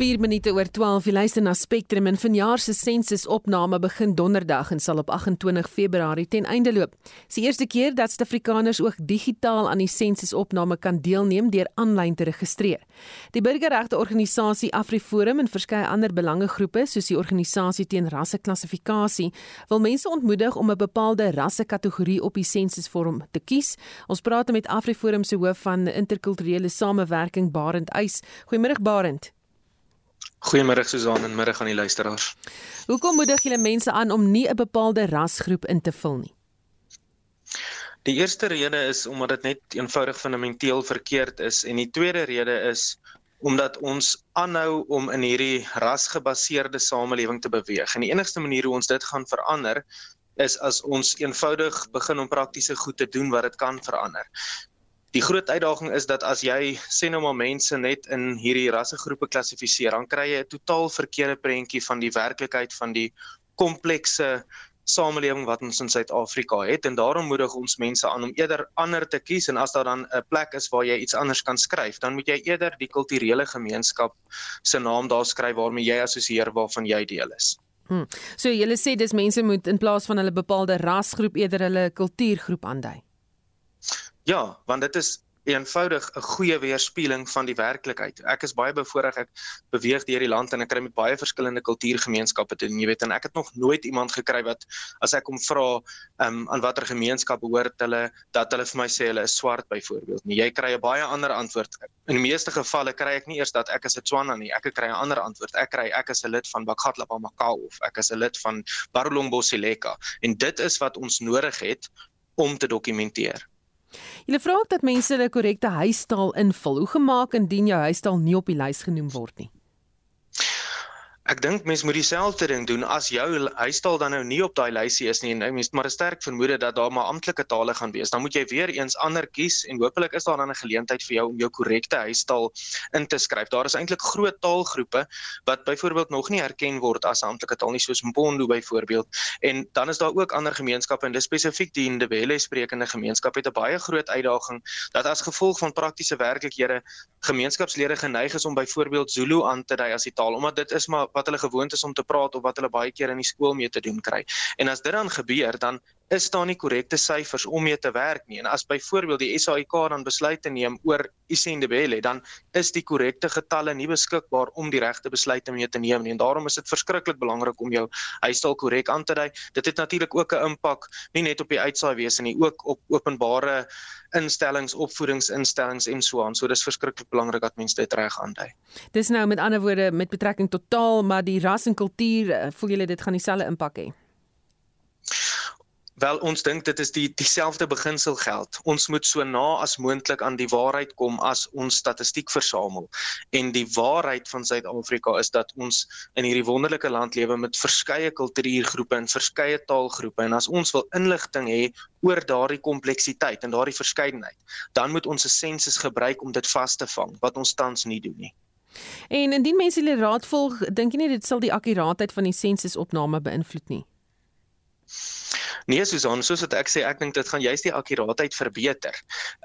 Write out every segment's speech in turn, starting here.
4 minute oor 12 jy luister na Spectrum en vanjaar se sensusopname begin donderdag en sal op 28 Februarie ten einde loop. Dis die eerste keer dat Suid-Afrikaners ook digitaal aan die sensusopname kan deelneem deur aanlyn te registreer. Die burgerregte organisasie AfriForum en verskeie ander belangegroepe soos die organisasie teen rasseklassifikasie wil mense ontmoedig om 'n bepaalde rassekategorie op die sensusvorm te kies. Ons praat met AfriForum se hoof van interkulturele samewerking Barend Eis. Goeiemôre Barend. Goeiemôre Susan en middag aan die luisteraars. Hoekom moedig julle mense aan om nie 'n bepaalde rasgroep in te vul nie? Die eerste rede is omdat dit net eenvoudig fundamenteel verkeerd is en die tweede rede is omdat ons aanhou om in hierdie rasgebaseerde samelewing te beweeg. En die enigste manier hoe ons dit gaan verander is as ons eenvoudig begin om praktiese goed te doen wat dit kan verander. Die groot uitdaging is dat as jy sê nou maar mense net in hierdie rassegroepe klassifiseer, dan kry jy 'n totaal verkeerde prentjie van die werklikheid van die komplekse samelewing wat ons in Suid-Afrika het en daarom moedig ons mense aan om eerder ander te kies en as daar dan 'n plek is waar jy iets anders kan skryf, dan moet jy eerder die kulturele gemeenskap se naam daar skryf waarmee jy assosieer waarvan jy deel is. Hmm. So jy sê dis mense moet in plaas van hulle bepaalde rasgroep eerder hulle kultuurgroep aandui. Ja, want dit is eenvoudig 'n goeie weerspieëling van die werklikheid. Ek is baie bevoorreg ek beweeg deur die land en ek kry met baie verskillende kultuurgemeenskappe te doen. Jy weet en ek het nog nooit iemand gekry wat as ek hom vra um, aan watter gemeenskap behoort hulle dat hulle vir my sê hulle is swart byvoorbeeld. Nee, jy kry 'n baie ander antwoord. In die meeste gevalle kry ek nie eers dat ek is 'n Tswana nie. Ek kry 'n ander antwoord. Ek kry ek is 'n lid van Bakgatlapa Makau of ek is 'n lid van Barolongbosileka. En dit is wat ons nodig het om te dokumenteer. Jy vra ook dat mense hulle korrekte huistaal invul. Hoe gemaak indien jou huistaal nie op die lys genoem word nie? Ek dink mense moet dieselfde ding doen as jou huistaal dan nou nie op daai lysie is nie en nou mense maar 'n sterk vermoede dat daar maar amptelike tale gaan wees. Dan moet jy weer eens ander kies en hopelik is daar dan 'n geleentheid vir jou om jou korrekte huistaal in te skryf. Daar is eintlik groot taalgroepe wat byvoorbeeld nog nie erken word as amptelike taal nie soos Mpondo byvoorbeeld. En dan is daar ook ander gemeenskappe en dis spesifiek die Ndebele sprekende gemeenskap het 'n baie groot uitdaging dat as gevolg van praktiese werklikhede gemeenskapslede geneig is om byvoorbeeld Zulu aan te dui as die taal omdat dit is maar wat hulle gewoond is om te praat of wat hulle baie keer in die skool mee te doen kry. En as dit dan gebeur, dan is daar nie korrekte syfers om mee te werk nie. En as byvoorbeeld die SAIK dan besluit te neem oor Isendebele, dan is die korrekte getalle nie beskikbaar om die regte besluite mee te neem nie. En daarom is dit verskriklik belangrik om jou huisstaal korrek aan te dui. Dit het natuurlik ook 'n impak nie net op die uitsaaiwese nie, ook op openbare instellings, opvoedingsinstellings en so aan. So dis verskriklik belangrik dat mense dit reg aandui. Dis nou met ander woorde met betrekking tot taal, maar die ras en kultuur, eh, voel julle dit gaan dieselfde impak hê? Wel ons dink dit is die dieselfde beginsel geld. Ons moet so na as moontlik aan die waarheid kom as ons statistiek versamel. En die waarheid van Suid-Afrika is dat ons in hierdie wonderlike land lewe met verskeie kultuurgroepe en verskeie taalgroepe en as ons wil inligting hê oor daardie kompleksiteit en daardie verskeidenheid, dan moet ons 'n sensus gebruik om dit vas te vang wat ons tans nie doen nie. En indien mense hulle raad volg, dink jy nie dit sal die akkuraatheid van die sensusopname beïnvloed nie? Nee Susan, soos wat ek sê, ek dink dit gaan juist die akkuraatheid verbeter.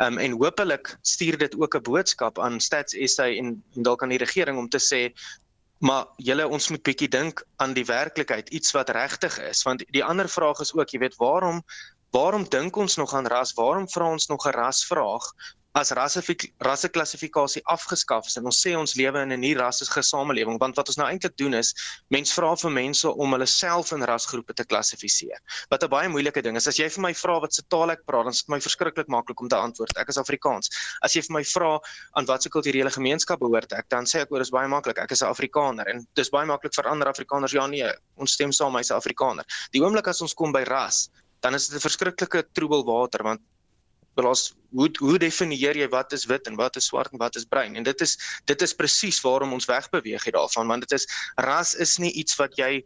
Ehm um, en hopelik stuur dit ook 'n boodskap aan Stats SA en, en dalk aan die regering om te sê maar julle ons moet bietjie dink aan die werklikheid, iets wat regtig is, want die ander vraag is ook, jy weet, waarom waarom dink ons nog aan ras? Waarom vra ons nog 'n rasvraag as rasseklassifikasie afgeskaf is en ons sê ons lewe in 'n nie rassige samelewing want wat ons nou eintlik doen is mens vra vir mense om hulle self in rasgroepe te klassifiseer. Wat 'n baie moeilike ding is as jy vir my vra wat se taal ek praat dan is dit my verskriklik maklik om te antwoord. Ek is Afrikaans. As jy vir my vra aan watter kulturele gemeenskap behoort ek, dan sê ek oor is baie maklik. Ek is 'n Afrikaner en dis baie maklik vir ander Afrikaners ja nee, ons stem saam hy's 'n Afrikaner. Die oomblik as ons kom by ras dan is dit 'n verskriklike troebel water want Belas hoe hoe definieer jy wat is wit en wat is swart en wat is bruin? En dit is dit is presies waarom ons wegbeweeg het daarvan want dit is ras is nie iets wat jy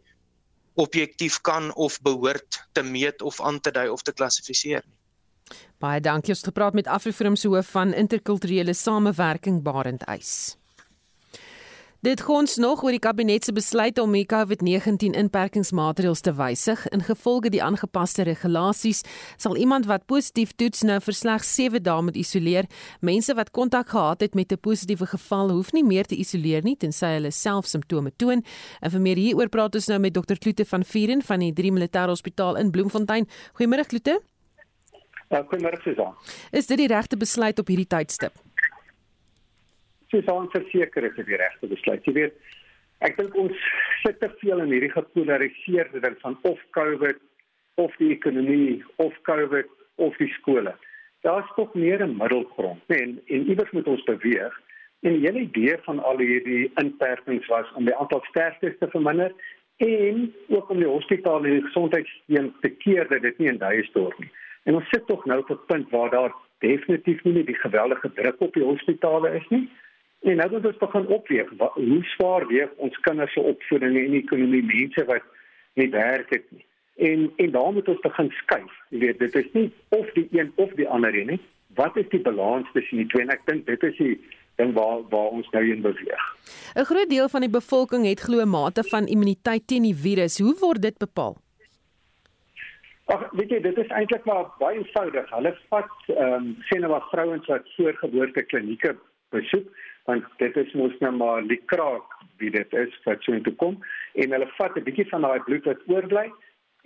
objektief kan of behoort te meet of aan te dui of te klassifiseer nie. Baie dankie. Ons het gepraat met Afriforum se hoof van interkulturele samewerking Barend Eis. Dit gons nog oor die kabinet se besluit om die COVID-19 inperkingsmaatreëls te wysig. In gevolge die aangepaste regulasies sal iemand wat positief toets nou vir slegs 7 dae moet isoleer. Mense wat kontak gehad het met 'n positiewe geval hoef nie meer te isoleer nie tensy hulle self simptome toon. En vir meer hieroor praat ons nou met Dr. Kloete van Vieren van die 3 Militêre Hospitaal in Bloemfontein. Goeiemôre Kloete. Ja, goeiemôre Susan. Is dit die regte besluit op hierdie tydstip? Soos aan verseker is dit die regte besluit. Jy weet, ek dink ons sit te veel in hierdie gepolariseerde ding van of COVID of die ekonomie of COVID of die skole. Daar's tog meer 'n middelgrond, nee, en en iewers moet ons beweeg. En die hele idee van al hierdie inperkings was om die aantal sterftes te verminder en ook om die hospitale en die gesondheidstelsel te keer dat dit nie in duie stort nie. En ons sit tog nou op 'n punt waar daar definitief nie die geweldige druk op die hospitale is nie. En nou moet ons begin opweeg hoe swaar weeg ons kinders se opvoeding en ekonomie mense wat nie werk het nie. En en daar moet ons begin skuif. Jy weet, dit is nie of die een of die ander nie. Wat is die balans tussen die twee? En ek dink dit is die ding waar waar ons nou in beweeg. 'n Groot deel van die bevolking het glo mate van immuniteit teen die virus. Hoe word dit bepaal? Ag, weet jy, dit is eintlik maar baie eenvoudig. Hulle vat ehm um, sien nou maar vrouens wat voorgeboorte klinieke besoek want dit is mos nou maar die kraak wie dit is wat so intoe kom en hulle vat 'n bietjie van daai bloed wat oorbly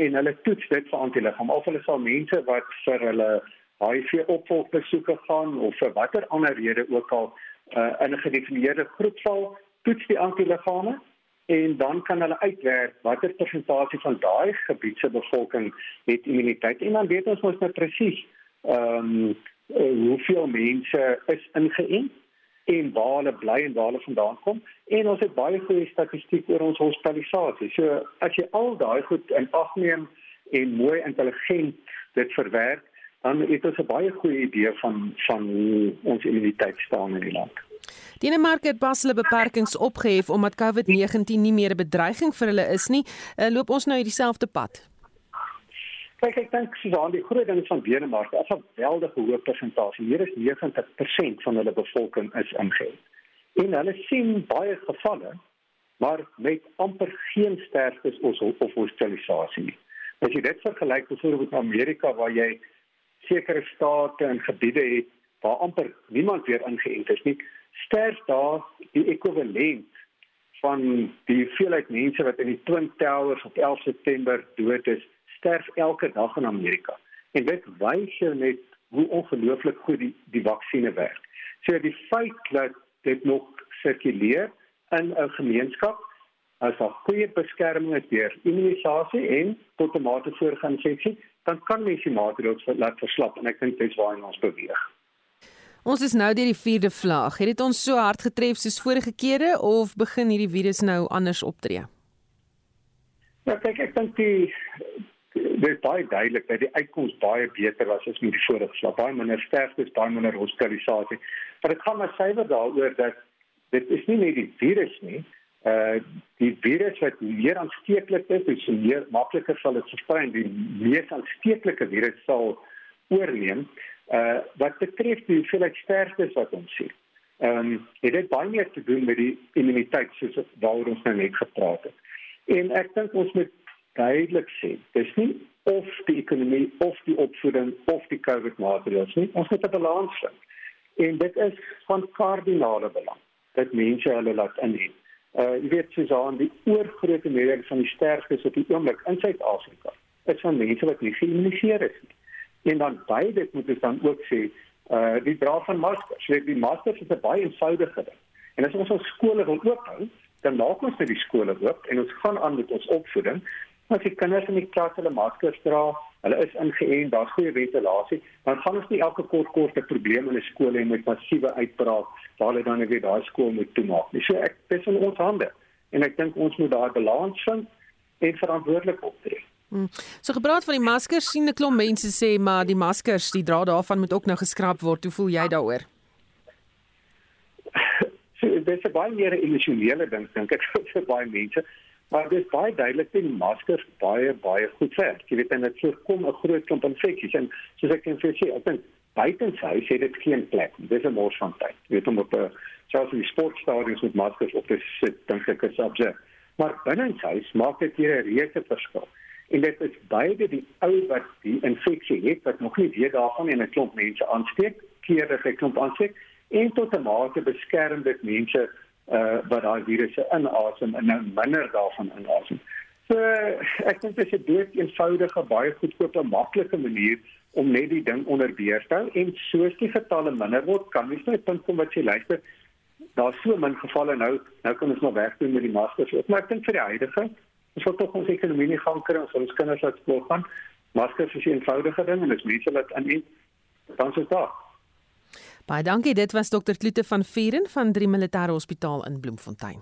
en hulle toets dit vir antiliggaam. Of hulle sal mense wat vir hulle HIV opvolgbesoeke gaan of vir watter ander rede ook al uh, in 'n gedefinieerde groep val toets die antiliggame en dan kan hulle uitwerk watter persentasie van daai gebied se bevolking het immuniteit. En dan weet ons mos nou presies ehm um, hoeveel mense is ingeënt en waar hulle bly en waar hulle vandaan kom en ons het baie goeie statistiek oor ons hospitalisasie. So as jy al daai goed in ag neem en mooi intelligent dit verwerk, dan het ons 'n baie goeie idee van van hoe ons immuniteit staan in die land. Denemarke het pas hulle beperkings opgehef omdat COVID-19 nie meer 'n bedreiging vir hulle is nie. Uh, loop ons nou hierdie selfde pad? Kyk, ek dink Susan, die groot ding van Denemarke, 'n geweldige hoë persentasie, meer as 90% van hulle bevolking is ingeënt. En hulle sien baie gevalle, maar met amper geen sterftes of of hospitalisasie nie. As jy dit vergelyk byvoorbeeld met Amerika waar jy sekere state en gebiede het waar amper niemand weer ingeënt is nie, sterf daar die ekwivalent van die hoeveelheid mense wat in die Twin Towers op 11 September dood is sterf elke dag in Amerika. En dit wys jou net hoe ongelooflik goed die die vaksinne werk. So die feit dat dit nog sirkuleer in 'n gemeenskap as 'n goeie beskerming is deur immunisasie en tot 'n mate voorgaan seksie, dan kan mens die maatreëls laat verslap en ek dink dit is waar ons beweeg. Ons is nou deur die 4de vlaag. Het dit ons so hard getref soos vorige kere of begin hierdie virus nou anders optree? Ja, kyk, ek dink die dit is baie duidelik dat die uitkoms baie beter was as met die vorige slag. Baie minder sterftes, baie minder hospitalisasie. Maar dit gaan maar suiwer daaroor dat dit is nie net die virus nie. Uh die virus wat meer aansteeklik is, is meer makliker sal dit versprei. Die mees aansteeklike virus sal oorneem. Uh wat betref die hoeveelheid sterftes wat ons sien. Ehm um, dit het baie meer te doen met die immuniteit soos waaroor ons nou net gepraat het. En ek dink ons moet duidelik sê, dis nie of die ekonomie of die opvoeding of die COVID maatreëls nie. Ons moet 'n balans vind. En dit is van kardinale belang dat mense hulle laat inheen. Uh jy weet soos aan die oorgrootste meerderheid van die sterftes op die oomblik in Suid-Afrika is van mense wat nie geïmmuniseer is nie. En dan by dit moet ons dan ook sê uh die dra van maskers. Weet die maskers is 'n baie eenvoudige ding. En as ons ons skole wil oophou, dan maak ons net die skole oop en ons gaan aan met ons opvoeding As die kinders in die klas hulle maskers dra, hulle is ingeënt, daar's goeie ventilasie, dan gaan ons nie elke kort kort 'n probleem in 'n skool hê met massiewe uitbraak waar hulle dan net daai skool moet toemaak. Nie. So ek dis in ons hande en ek dink ons moet daai balans vind en verantwoordelik optree. Hmm. So gepraat van die maskers, sien 'n klomp mense sê maar die maskers, die dra daarvan moet ook nou geskraap word. Hoe voel jy daaroor? So, dit is baie meer 'n emosionele ding dink ek vir baie mense. Maar dit is baie duidelik dat die maskers baie baie goed werk. Jy weet en dit voorkom 'n groot klomp infeksies en soos ek kan sê, ek dink buitenshuis het dit geen plek. Dis 'n mors van tyd. Jy weet om op 'n selfs in die sportstadions met maskers op te sit, dink ek is absurd. Maar binnenshuis maak dit hier 'n reuse verskil. En dit is beide die ou wat die infeksie het wat nog nie weet daarvan en 'n klomp mense aansteek, keer dat hy klomp aansteek en tot 'n mate beskerm dit mense uh wat daai virusse inasem en nou minder daarvan inasem. So ek dink dit is 'n dood eenvoudige, baie goedkoop en maklike manier om net die ding onder beheer te hou en soos die getalle minder word, kan mens net punt kom wat jy luister. Daar's so min gevalle nou, nou kan ons nog wegdoen met die maskers. Maar ek dink vir die huidige, ons wil tog ons ekonomie nie gaan kry ons ons kinders laat skool gaan. Maskers is 'n eenvoudige ding en dit is mense wat aan nie dan so daar. Baie dankie. Dit was Dr. Kloete van Vieren van Drie Militaire Hospitaal in Bloemfontein.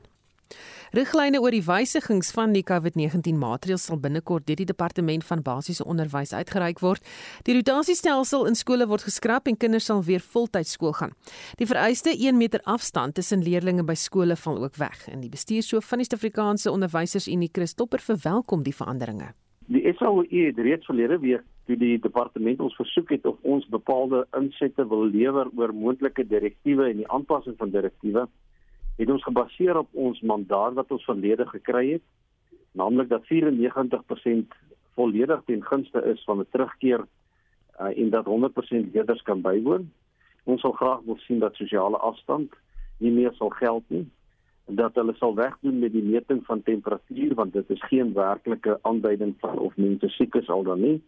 Riglyne oor die wysigings van die COVID-19 maatreëls sal binnekort deur die departement van basiese onderwys uitgereik word. Die rotasiestelsel in skole word geskraap en kinders sal weer voltyds skool gaan. Die vereiste 1 meter afstand tussen leerders by skole val ook weg. En die bestuurshoof van die Suid-Afrikaanse Onderwysersunie, Chris Topper, verwelkom die veranderinge. Die SAOE het reeds verlede week toe die departement ons versoek het of ons bepaalde insette wil lewer oor moontlike direktiewe en die aanpassing van direktiewe het ons gebaseer op ons mandaat wat ons verlede gekry het, naamlik dat 94% volledig ten gunste is van 'n terugkeer uh, en dat 100% leerders kan bywoon. Ons sal graag wil sien dat sosiale afstand nie meer sal geld nie dat hulle sal wegdoen met die meting van temperatuur want dit is geen werklike aanduiding van of mense siek is al dan nie,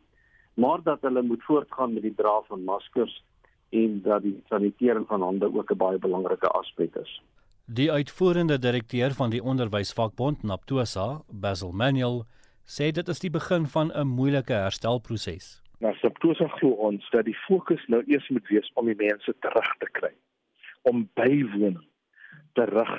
maar dat hulle moet voortgaan met die dra van maskers en dat die sanitering van hande ook 'n baie belangrike aspek is. Die uitvoerende direkteur van die onderwysvakbond Naptosa, Basil Manuel, sê dit is die begin van 'n moeilike herstelproses. Nou Naptosa glo ons dat die fokus nou eers moet wees om die mense terug te kry, om bywoning terug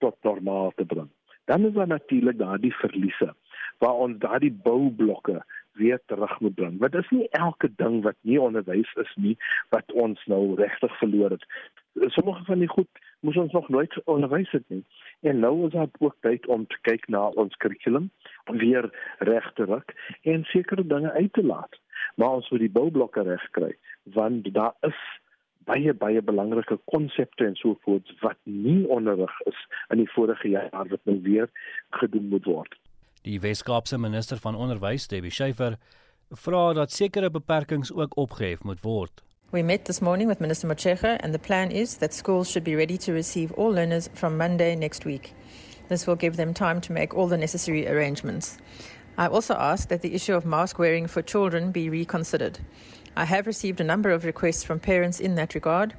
tot normaal te bring. Dan is daar natuurlik daardie verliese waar ons daardie boublokke weer terug moet bring. Want dit is nie elke ding wat nie onderwys is nie wat ons nou regtig verloor het. Sommige van die goed moes ons nog nooit onderwys het nie. En nou is dit ook tyd om te kyk na ons kurrikulum weer reg te ruk en sekere dinge uit te laat. Maar ons moet die boublokke reg kry want daar is baie baie belangrike konsepte en so voort wat nie onderrig is in die vorige jaar wat nou weer gedoen moet word. Die Weskaapse minister van onderwys, Debbie Schiefer, vra dat sekere beperkings ook opgehef moet word. We met this morning with Minister Mochecha, and the plan is that schools should be ready to receive all learners from Monday next week. This will give them time to make all the necessary arrangements. I also asked that the issue of mask wearing for children be reconsidered. I have received a number of requests from parents in that regard.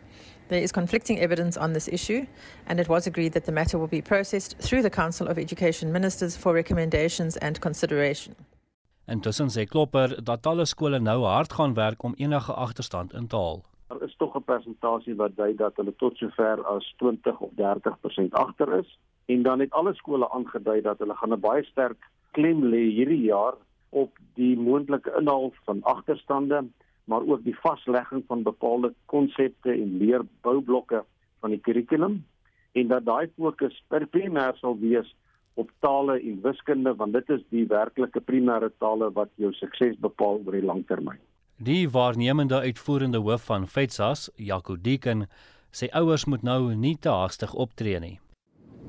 There is conflicting evidence on this issue, and it was agreed that the matter will be processed through the Council of Education Ministers for recommendations and consideration. Intussen sê Klopper dat alle skole nou hard gaan werk om enige agterstand in te haal. Daar is tog 'n persentasie wat dui dat hulle tot sover as 20 of 30% agter is en dan het alle skole aangedui dat hulle gaan 'n baie sterk klem lê hierdie jaar op die moontlike inhaal van agterstande, maar ook die vaslegging van bepaalde konsepte en leerboublokke van die kurrikulum en dat daai fokus per primêr sal wees op tale en wiskunde want dit is die werklike primêre tale wat jou sukses bepaal oor die lang termyn. Die waarnemende uitvoerende hoof van FETSAS, Jaco Deeken, sê ouers moet nou nie te haastig optree nie.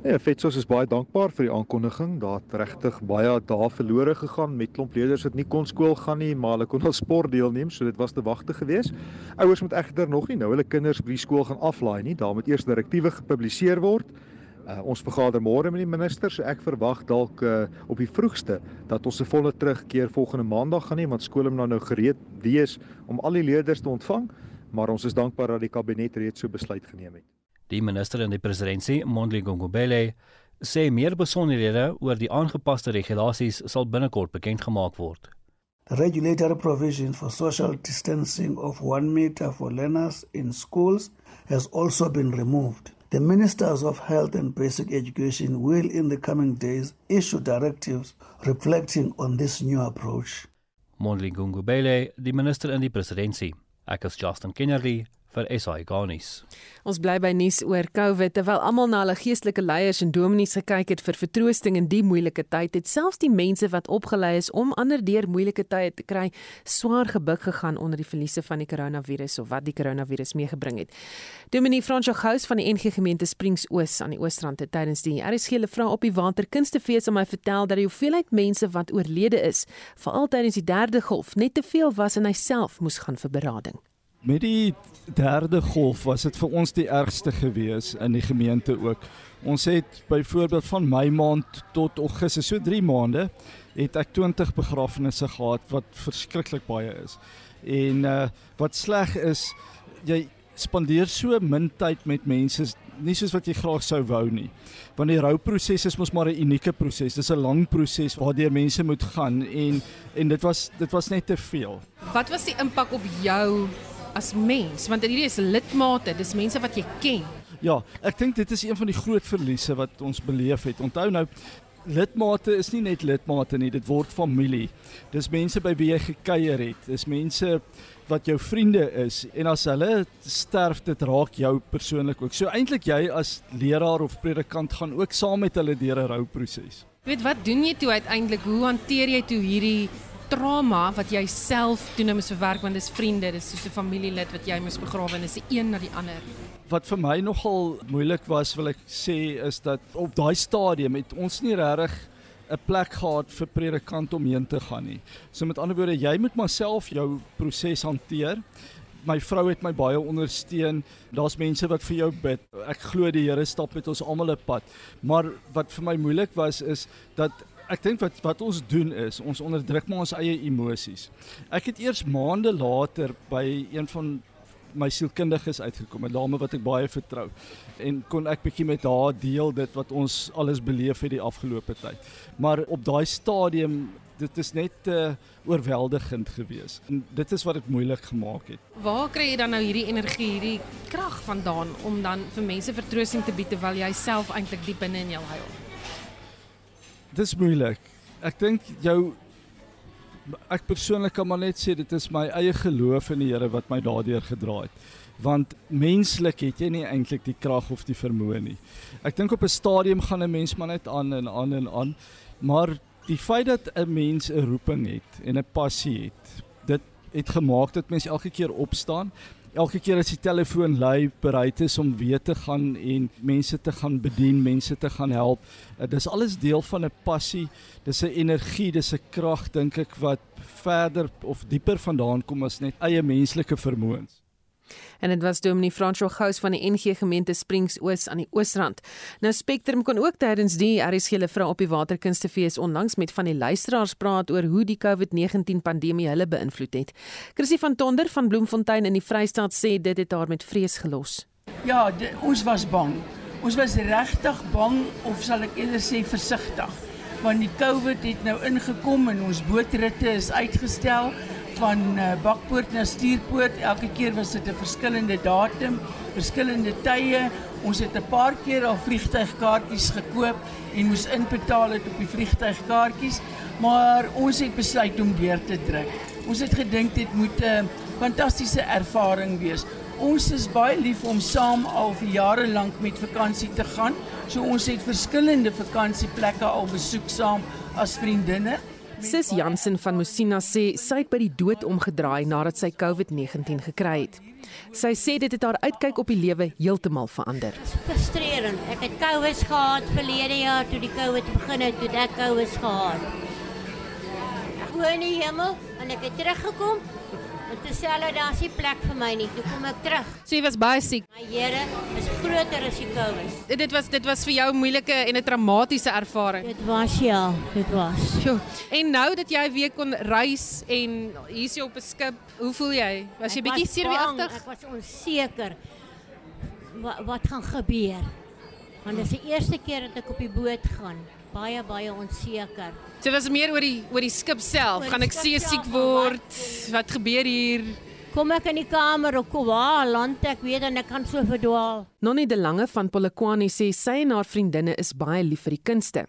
Ja, FETSAS is baie dankbaar vir die aankondiging. Daar het regtig baie dae verlore gegaan met klomp leerders wat nie kon skool gaan nie, maar hulle kon al sport deelneem, so dit was te wagte geweest. Ouers moet egter nog nie nou hulle kinders by die skool gaan aflaai nie. Daar moet eers direktiewe gepubliseer word. Uh, ons vergader môre met die minister, so ek verwag dalk uh, op die vroegste dat ons se volle terugkeer volgende maandag gaan hê want skole moet nou nou gereed wees om al die leerders te ontvang, maar ons is dankbaar dat die kabinet reeds so besluit geneem het. Die minister in die presidentskap, Mondli Gungubele, sê meer besonderhede oor die aangepaste regulasies sal binnekort bekend gemaak word. The regulatory provision for social distancing of 1 meter for learners in schools has also been removed. The Ministers of Health and Basic Education will, in the coming days, issue directives reflecting on this new approach. Mondli Gungubele, die minister in die presidentskap. Ek is Justin Kennerly vir SI Garnis. Ons bly by nuus oor COVID terwyl almal na hulle geestelike leiers en dominees gekyk het vir vertroosting in die moeilike tyd. Het selfs die mense wat opgelei is om ander deur moeilike tye te kry, swaar gebuk gegaan onder die verliese van die koronavirus of wat die koronavirus meegebring het. Dominee Fransjo Gous van die NG Gemeente Springs Oos aan die Oosrand het tydens die RSG hulle vra op die Waterkunstefees om my vertel dat die hoeveelheid mense wat oorlede is, veral tydens die derde golf, net te veel was en hy self moes gaan vir berading. Met die derde golf was dit vir ons die ergste gewees in die gemeente ook. Ons het byvoorbeeld van Mei maand tot Augustus, so 3 maande, het ek 20 begrafnisse gehad wat verskriklik baie is. En uh wat sleg is, jy spandeer so min tyd met mense nie soos wat jy graag sou wou nie. Want die rouproses is mos maar 'n unieke proses. Dis 'n lang proses waardeur mense moet gaan en en dit was dit was net te veel. Wat was die impak op jou as mens want hierdie is lidmate, dis mense wat jy ken. Ja, ek dink dit is een van die groot verliese wat ons beleef het. Onthou nou lidmate is nie net lidmate nie, dit word familie. Dis mense by wie jy gekuier het. Dis mense wat jou vriende is en as hulle sterf dit raak jou persoonlik ook. So eintlik jy as leraar of predikant gaan ook saam met hulle deur 'n rouproses. Weet wat doen jy toe uiteindelik? Hoe hanteer jy toe hierdie trauma wat jy self toe nou moet verwerk want dis vriende, dis soos 'n familielid wat jy moet begrawe en dis die een na die ander. Wat vir my nogal moeilik was, wil ek sê, is dat op daai stadium het ons nie regtig 'n plek gehad vir predikant om heen te gaan nie. So met ander woorde, jy moet maar self jou proses hanteer. My vrou het my baie ondersteun. Daar's mense wat vir jou bid. Ek glo die Here stap met ons almal 'n pad. Maar wat vir my moeilik was is dat ek dink wat wat ons doen is ons onderdruk maar ons eie emosies. Ek het eers maande later by een van my sielkundiges uitgekom, 'n dame wat ek baie vertrou en kon ek bietjie met haar deel dit wat ons alles beleef het die afgelope tyd. Maar op daai stadium dit is net uh, oorweldigend geweest. En dit is wat dit moeilik gemaak het. Waar kry jy dan nou hierdie energie, hierdie krag vandaan om dan vir mense vertroosting te bied terwyl jy self eintlik diep binne in jou huil? Dis moeilik. Ek dink jou ek persoonlik kan maar net sê dit is my eie geloof in die Here wat my daardeur gedra het. Want menslik het jy nie eintlik die krag of die vermoë nie. Ek dink op 'n stadium gaan 'n mens maar net aan en aan en aan. Maar die feit dat 'n mens 'n roeping het en 'n passie het, dit het gemaak dat mens elke keer opstaan elke keer as die telefoon lui bereid is om weer te gaan en mense te gaan bedien, mense te gaan help. Uh, dis alles deel van 'n passie, dis 'n energie, dis 'n krag dink ek wat verder of dieper vandaan kom as net eie menslike vermoëns. En dit was Dominee Fransjo Gous van die NG Gemeente Springs Oos aan die Oosrand. Nou Spectrum kon ook tydens die RSG hulle vra op die Waterkunstefees onlangs met van die luisteraars praat oor hoe die COVID-19 pandemie hulle beïnvloed het. Chrissy van Tonder van Bloemfontein in die Vrystaat sê dit het haar met vrees gelos. Ja, de, ons was bang. Ons was regtig bang of sal ek eerder sê versigtig want die COVID het nou ingekom en ons bootritte is uitgestel van uh, bakpoort na stuurpoort. Elke keer was dit 'n verskillende datum, verskillende tye. Ons het 'n paar keer al vliegtuigkaartjies gekoop en moes inbetaal het op die vliegtuigkaartjies, maar ons het besluit om deur te druk. Ons het gedink dit moet 'n fantastiese ervaring wees. Ons is baie lief om saam al vir jare lank met vakansie te gaan. So ons het verskillende vakansieplekke al besoek saam as vriendinne. Sis Jansen van Musina sê sy het by die dood omgedraai nadat sy COVID-19 gekry het. Sy sê dit het haar uitkyk op die lewe heeltemal verander. Frustrerend. Ek het COVID gehad verlede jaar toe die COVID begin het, toe ek COVID gehad. Ek woon in die hemel en ek het teruggekom toe sê hulle daar's nie plek vir my nie. Toe kom ek terug. So jy was baie siek. My Here is groter as die COVID. Dit was dit was vir jou moeilike en 'n traumatiese ervaring. Dit was ja, dit was. Jo. En nou dat jy weer kon reis en hier's jy op 'n skip, hoe voel jy? Was jy bietjie seerweeagtig? Ek was onseker. Wat wat gaan gebeur? Want dit is die eerste keer dat ek op die boot gaan baie baie onseker. So was meer oor die oor die skip self. Gaan ek see siek word? Wat, wat gebeur hier? Kom ek in die kamer of waar land ek weet en ek kan so verdwaal. Nonnie de Lange van Polokwane sê sy en haar vriendinne is baie lief vir die kunste.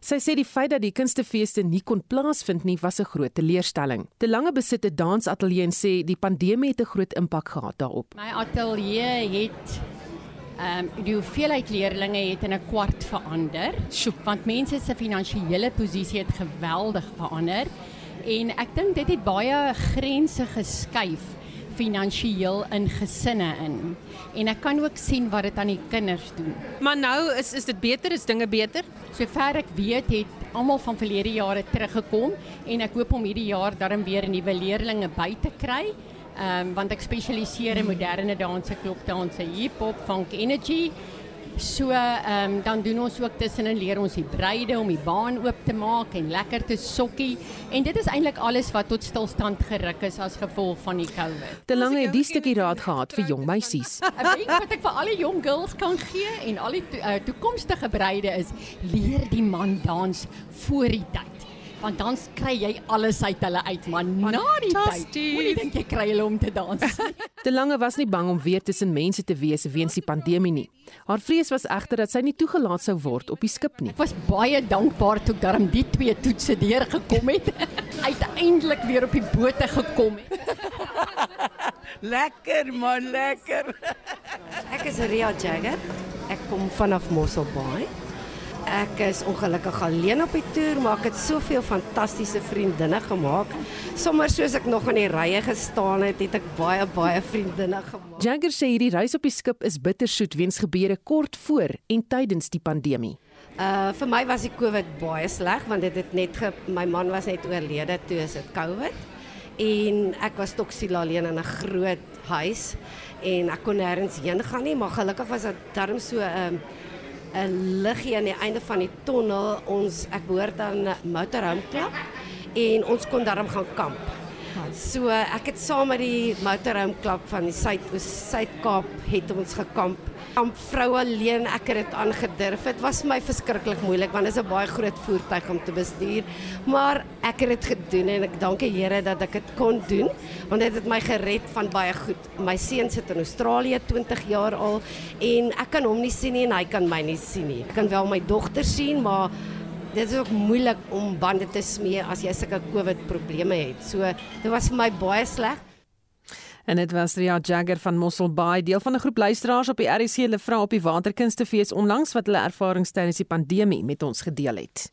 Sy sê die feit dat die kunstefeeste nie kon plaasvind nie was 'n groot teleurstelling. De Lange besit 'n dansateljee en sê die pandemie het 'n groot impak gehad daarop. My ateljee het ehm um, die hoeveelheid leerdlinge het in 'n kwart verander. Sjoe, want mense se finansiële posisie het geweldig verander en ek dink dit het baie grense geskuif finansiëel in gesinne in. En ek kan ook sien wat dit aan die kinders doen. Maar nou is is dit beter, is dinge beter? Sover ek weet, het almal van verlede jare teruggekom en ek hoop om hierdie jaar darm weer nuwe leerdlinge by te kry. Ehm um, want ek spesialiseer in moderne danse, klopdanse, hip-hop, funk, energy So ehm um, dan doen ons ook tussenin leer ons die bruide om die baan oop te maak en lekker te sokkie en dit is eintlik alles wat tot stilstand geruk is as gevolg van die COVID. Te lank het die stukkie raad gehad vir jong meisies. 'n Wenk wat ek vir al die jong girls kan gee en al die to, uh, toekomstige bruide is leer die man dans voor die tyd want dan kry jy alles uit hulle uit man na die tyd. Moenie dink jy kry hulle om te dans. De Lange was nie bang om weer tussen mense te wees weens die pandemie nie. Haar vrees was egter dat sy nie toegelaat sou word op die skip nie. Ek was baie dankbaar toe ek darm die twee toetse deur gekom het. Uiteindelik weer op die boot gekom het. lekker man, lekker. Ek is Ria Jagger. Ek kom vanaf Mossel Bay. Ek is ongelukkig alleen op die toer, maar ek het soveel fantastiese vriendinne gemaak. Sommers soos ek nog in die rye gestaan het, het ek baie baie vriendinne gemaak. Jagger sê hierdie reis op die skip is bittersoet weens gebeure kort voor en tydens die pandemie. Uh vir my was die COVID baie sleg want dit het net ge, my man was net oorlede toe is dit COVID. En ek was toksiel alleen in 'n groot huis en ek kon nêrens heen gaan nie, maar gelukkig was dit darm so 'n uh, um, 'n liggie aan die einde van die tonnel. Ons ek behoort aan Motorhome Club en ons kon daarom gaan kamp. So ek het saam met die Motorhome Club van die Suid Suid-Kaap het ons gekamp kamp vrou alleen ek het dit aangedurf. Dit was my verskriklik moeilik want dit is 'n baie groot voertuig om te bestuur, maar ek het dit gedoen en ek dank die Here dat ek dit kon doen want dit het my gered van baie goed. My seun sit in Australië 20 jaar al en ek kan hom nie sien nie en hy kan my nie sien nie. Ek kan wel my dogter sien, maar dit is ook moeilik om bande te smee as jy sulke COVID probleme het. So dit was vir my baie sleg. En dit was Ria Jagger van Mossel Bay, deel van 'n groep luisteraars op die RC hulle vra op die Waterkunstefees onlangs wat hulle ervarings tydens die pandemie met ons gedeel het.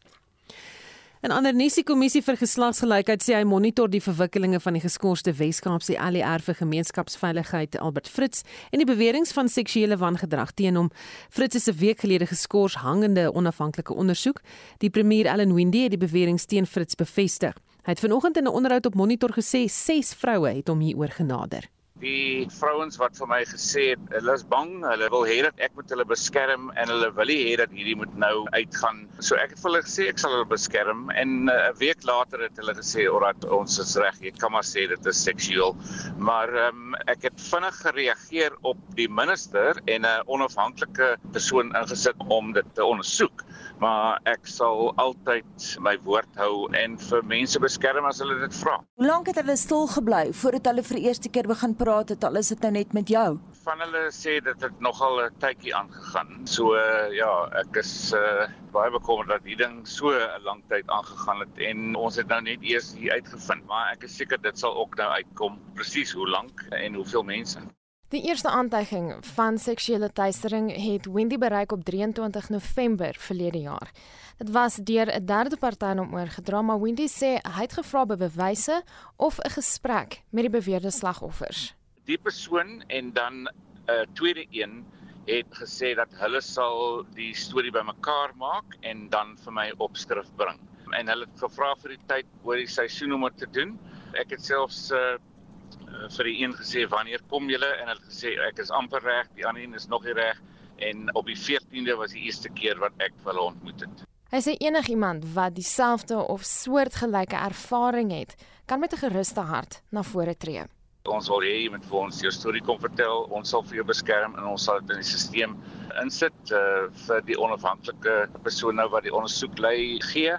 'n Ander Nissie Kommissie vir Geslagsgelykheid sê hy monitor die verwikkelinge van die geskorste Wes-Kaapse ALR vir gemeenskapsveiligheid Albert Fritz en die beweringe van seksuele wangedrag teen hom. Fritz is 'n week gelede geskort hangende onafhanklike ondersoek. Die premier Ellen Windey het die beweringe teen Fritz bevestig. Hy het vanoggend in 'n onderhoud op Monitor gesê ses vroue het hom hieroor genader. Die vrouens wat vir my gesê het hulle is bang, hulle wil hê dat ek moet hulle beskerm en hulle wil nie hê dat hierdie moet nou uitgaan. So ek het vir hulle gesê ek sal hulle beskerm en uh, 'n uh, week later het hulle gesê orat ons is reg, jy kan maar sê dit is seksueel. Maar um, ek het vinnig gereageer op die minister en 'n onafhanklike persoon ingesit om dit te ondersoek maar ek sal altyd my woord hou en vir mense beskerm as hulle dit vra. Hoe lank het hulle stil gebly voordat hulle vir die eerste keer begin praat het? Al is dit nou net met jou. Van hulle sê dit het nogal 'n tydjie aangegaan. So uh, ja, ek is uh, baie bekommerd dat die ding so 'n lang tyd aangegaan het en ons het nou net eers hier uitgevind, maar ek is seker dit sal ook nou uitkom presies hoe lank en hoeveel mense. Die eerste aantuiging van seksuele teistering het Wendy bereik op 23 November verlede jaar. Dit was deur 'n derde party om oorgedra, maar Wendy sê hy het gevra by bewyse of 'n gesprek met die beweerde slagoffers. Die persoon en dan 'n uh, tweede een het gesê dat hulle sal die storie bymekaar maak en dan vir my opskrif bring. En hulle het gevra vir die tyd oor die seisoen om dit te doen. Ek het selfs uh, Eh, vir die een gesê wanneer kom julle en hulle gesê ek is amper reg, die ander een is nog nie reg en op die 14de was die eerste keer wat ek hulle ontmoet het. Hy sê enigiemand wat dieselfde of soortgelyke ervaring het, kan met 'n geruste hart na vore tree. Ons wil hê jy moet vir ons jou storie kom vertel. Ons sal vir jou beskerm en ons sal dit in die stelsel insit uh, vir die onafhanklike persoon nou wat die ondersoek lei gee.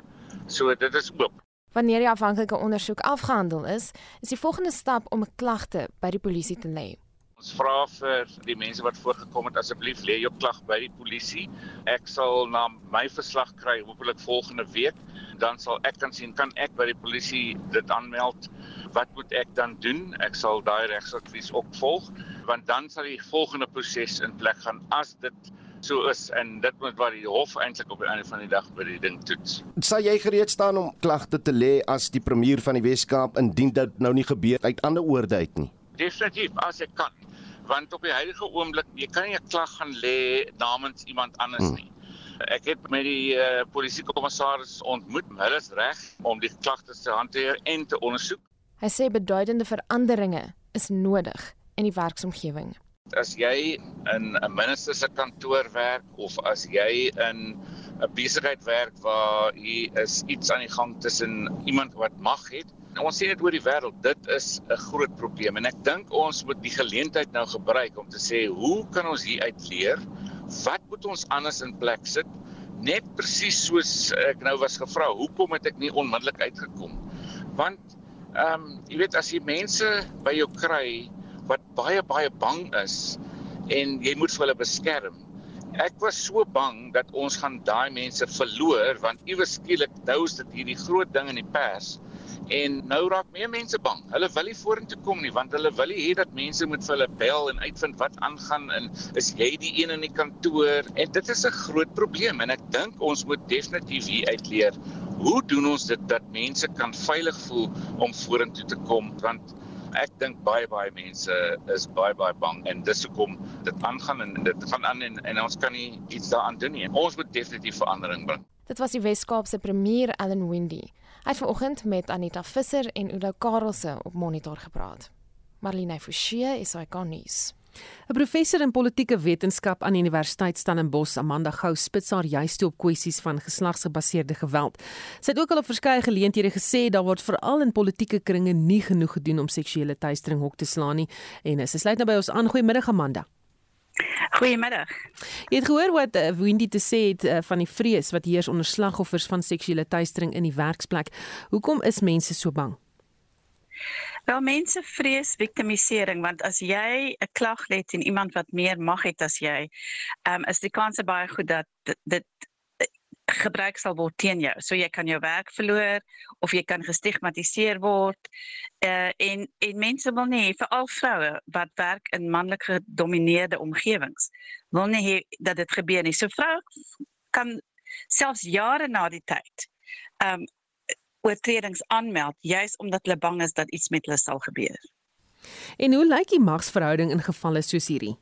So dit is oop. Wanneer die afhanklike ondersoek afgehandel is, is die volgende stap om 'n klagte by die polisie te lê. Ons vra vir die mense wat voorgekom het asseblief lê jou klag by die polisie. Ek sal na my verslag kry hopelik volgende week. Dan sal ek kan sien kan ek by die polisie dit aanmeld. Wat moet ek dan doen? Ek sal daai regsadvies opvolg want dan sal die volgende proses in plek gaan as dit so is en dit moet wat die hof eintlik op die einde van die dag by die ding toets. Sal jy gereed staan om klagte te lê as die premier van die Wes-Kaap indien dit nou nie gebeur uit ander oorde uit nie? Definitief as ek kan. Want op die huidige oomblik, jy kan nie 'n klag gaan lê namens iemand anders hmm. nie. Ek het met die uh, polisiekommissaris ontmoet. Hulle is reg om die klagtes te hanteer en te ondersoek. Hy sê beduidende veranderinge is nodig in die werksomgewing. As jy in 'n minister se kantoor werk of as jy in 'n besigheid werk waar hier is iets aan die gang tussen iemand wat mag het, ons sien dit oor die wêreld, dit is 'n groot probleem en ek dink ons moet die geleentheid nou gebruik om te sê, hoe kan ons hier uit leer? Wat moet ons anders in plek sit? Net presies soos ek nou was gevra, hoekom het ek nie onmiddellik uitgekom? Want ehm um, jy weet as jy mense by jou kry wat baie baie bang is en jy moet vir hulle beskerm. Ek was so bang dat ons gaan daai mense verloor want iewers skielik nou is dit hierdie groot ding in die pers en nou raak meer mense bang. Hulle wil nie vorentoe kom nie want hulle wil hê dat mense moet vir hulle bel en uitvind wat aangaan en is jy die een in die kantoor en dit is 'n groot probleem en ek dink ons moet definitief hier uitleer hoe doen ons dit dat mense kan veilig voel om vorentoe te kom want ek dink baie baie mense is baie baie bang en dis hoekom dit aangaan en dit gaan aan en, en ons kan nie iets daaraan doen nie. Ons moet definitief verandering bring. Dit was die Wes-Kaapse premier Allan Windy. Hy het vanoggend met Anita Visser en Udo Karelse op monitor gepraat. Marlene Forsie is hy kan nuus. 'n Professor in politieke wetenskap aan Universiteit Stellenbosch, Amanda Gou, spits haar juist op kwessies van geslagsgebaseerde geweld. Sy het ook al op verskeie geleenthede gesê daar word veral in politieke kringe nie genoeg gedoen om seksuele teistering hok te slaan nie. En sy sluit nou by ons aan. Goeiemiddag Amanda. Goeiemiddag. Jy het gehoor wat uh, Wendy te sê het uh, van die vrees wat heers onder slagoffers van seksuele teistering in die werksplek. Hoekom is mense so bang? Wel mense vrees victimisering want as jy 'n klag lê teen iemand wat meer mag het as jy, ehm um, is die kans baie goed dat dit, dit gebruik sal word teen jou. So jy kan jou werk verloor of jy kan gestigmatiseer word. Uh en en mense wil nie veral vroue wat werk in manlik gedomeineerde omgewings wil nie hê dat dit gebeur nie. So vroue kan selfs jare na die tyd ehm um, oortredings aanmeld juis omdat hulle bang is dat iets met hulle sal gebeur. En hoe lyk die magsverhouding in gevalle soos hierdie?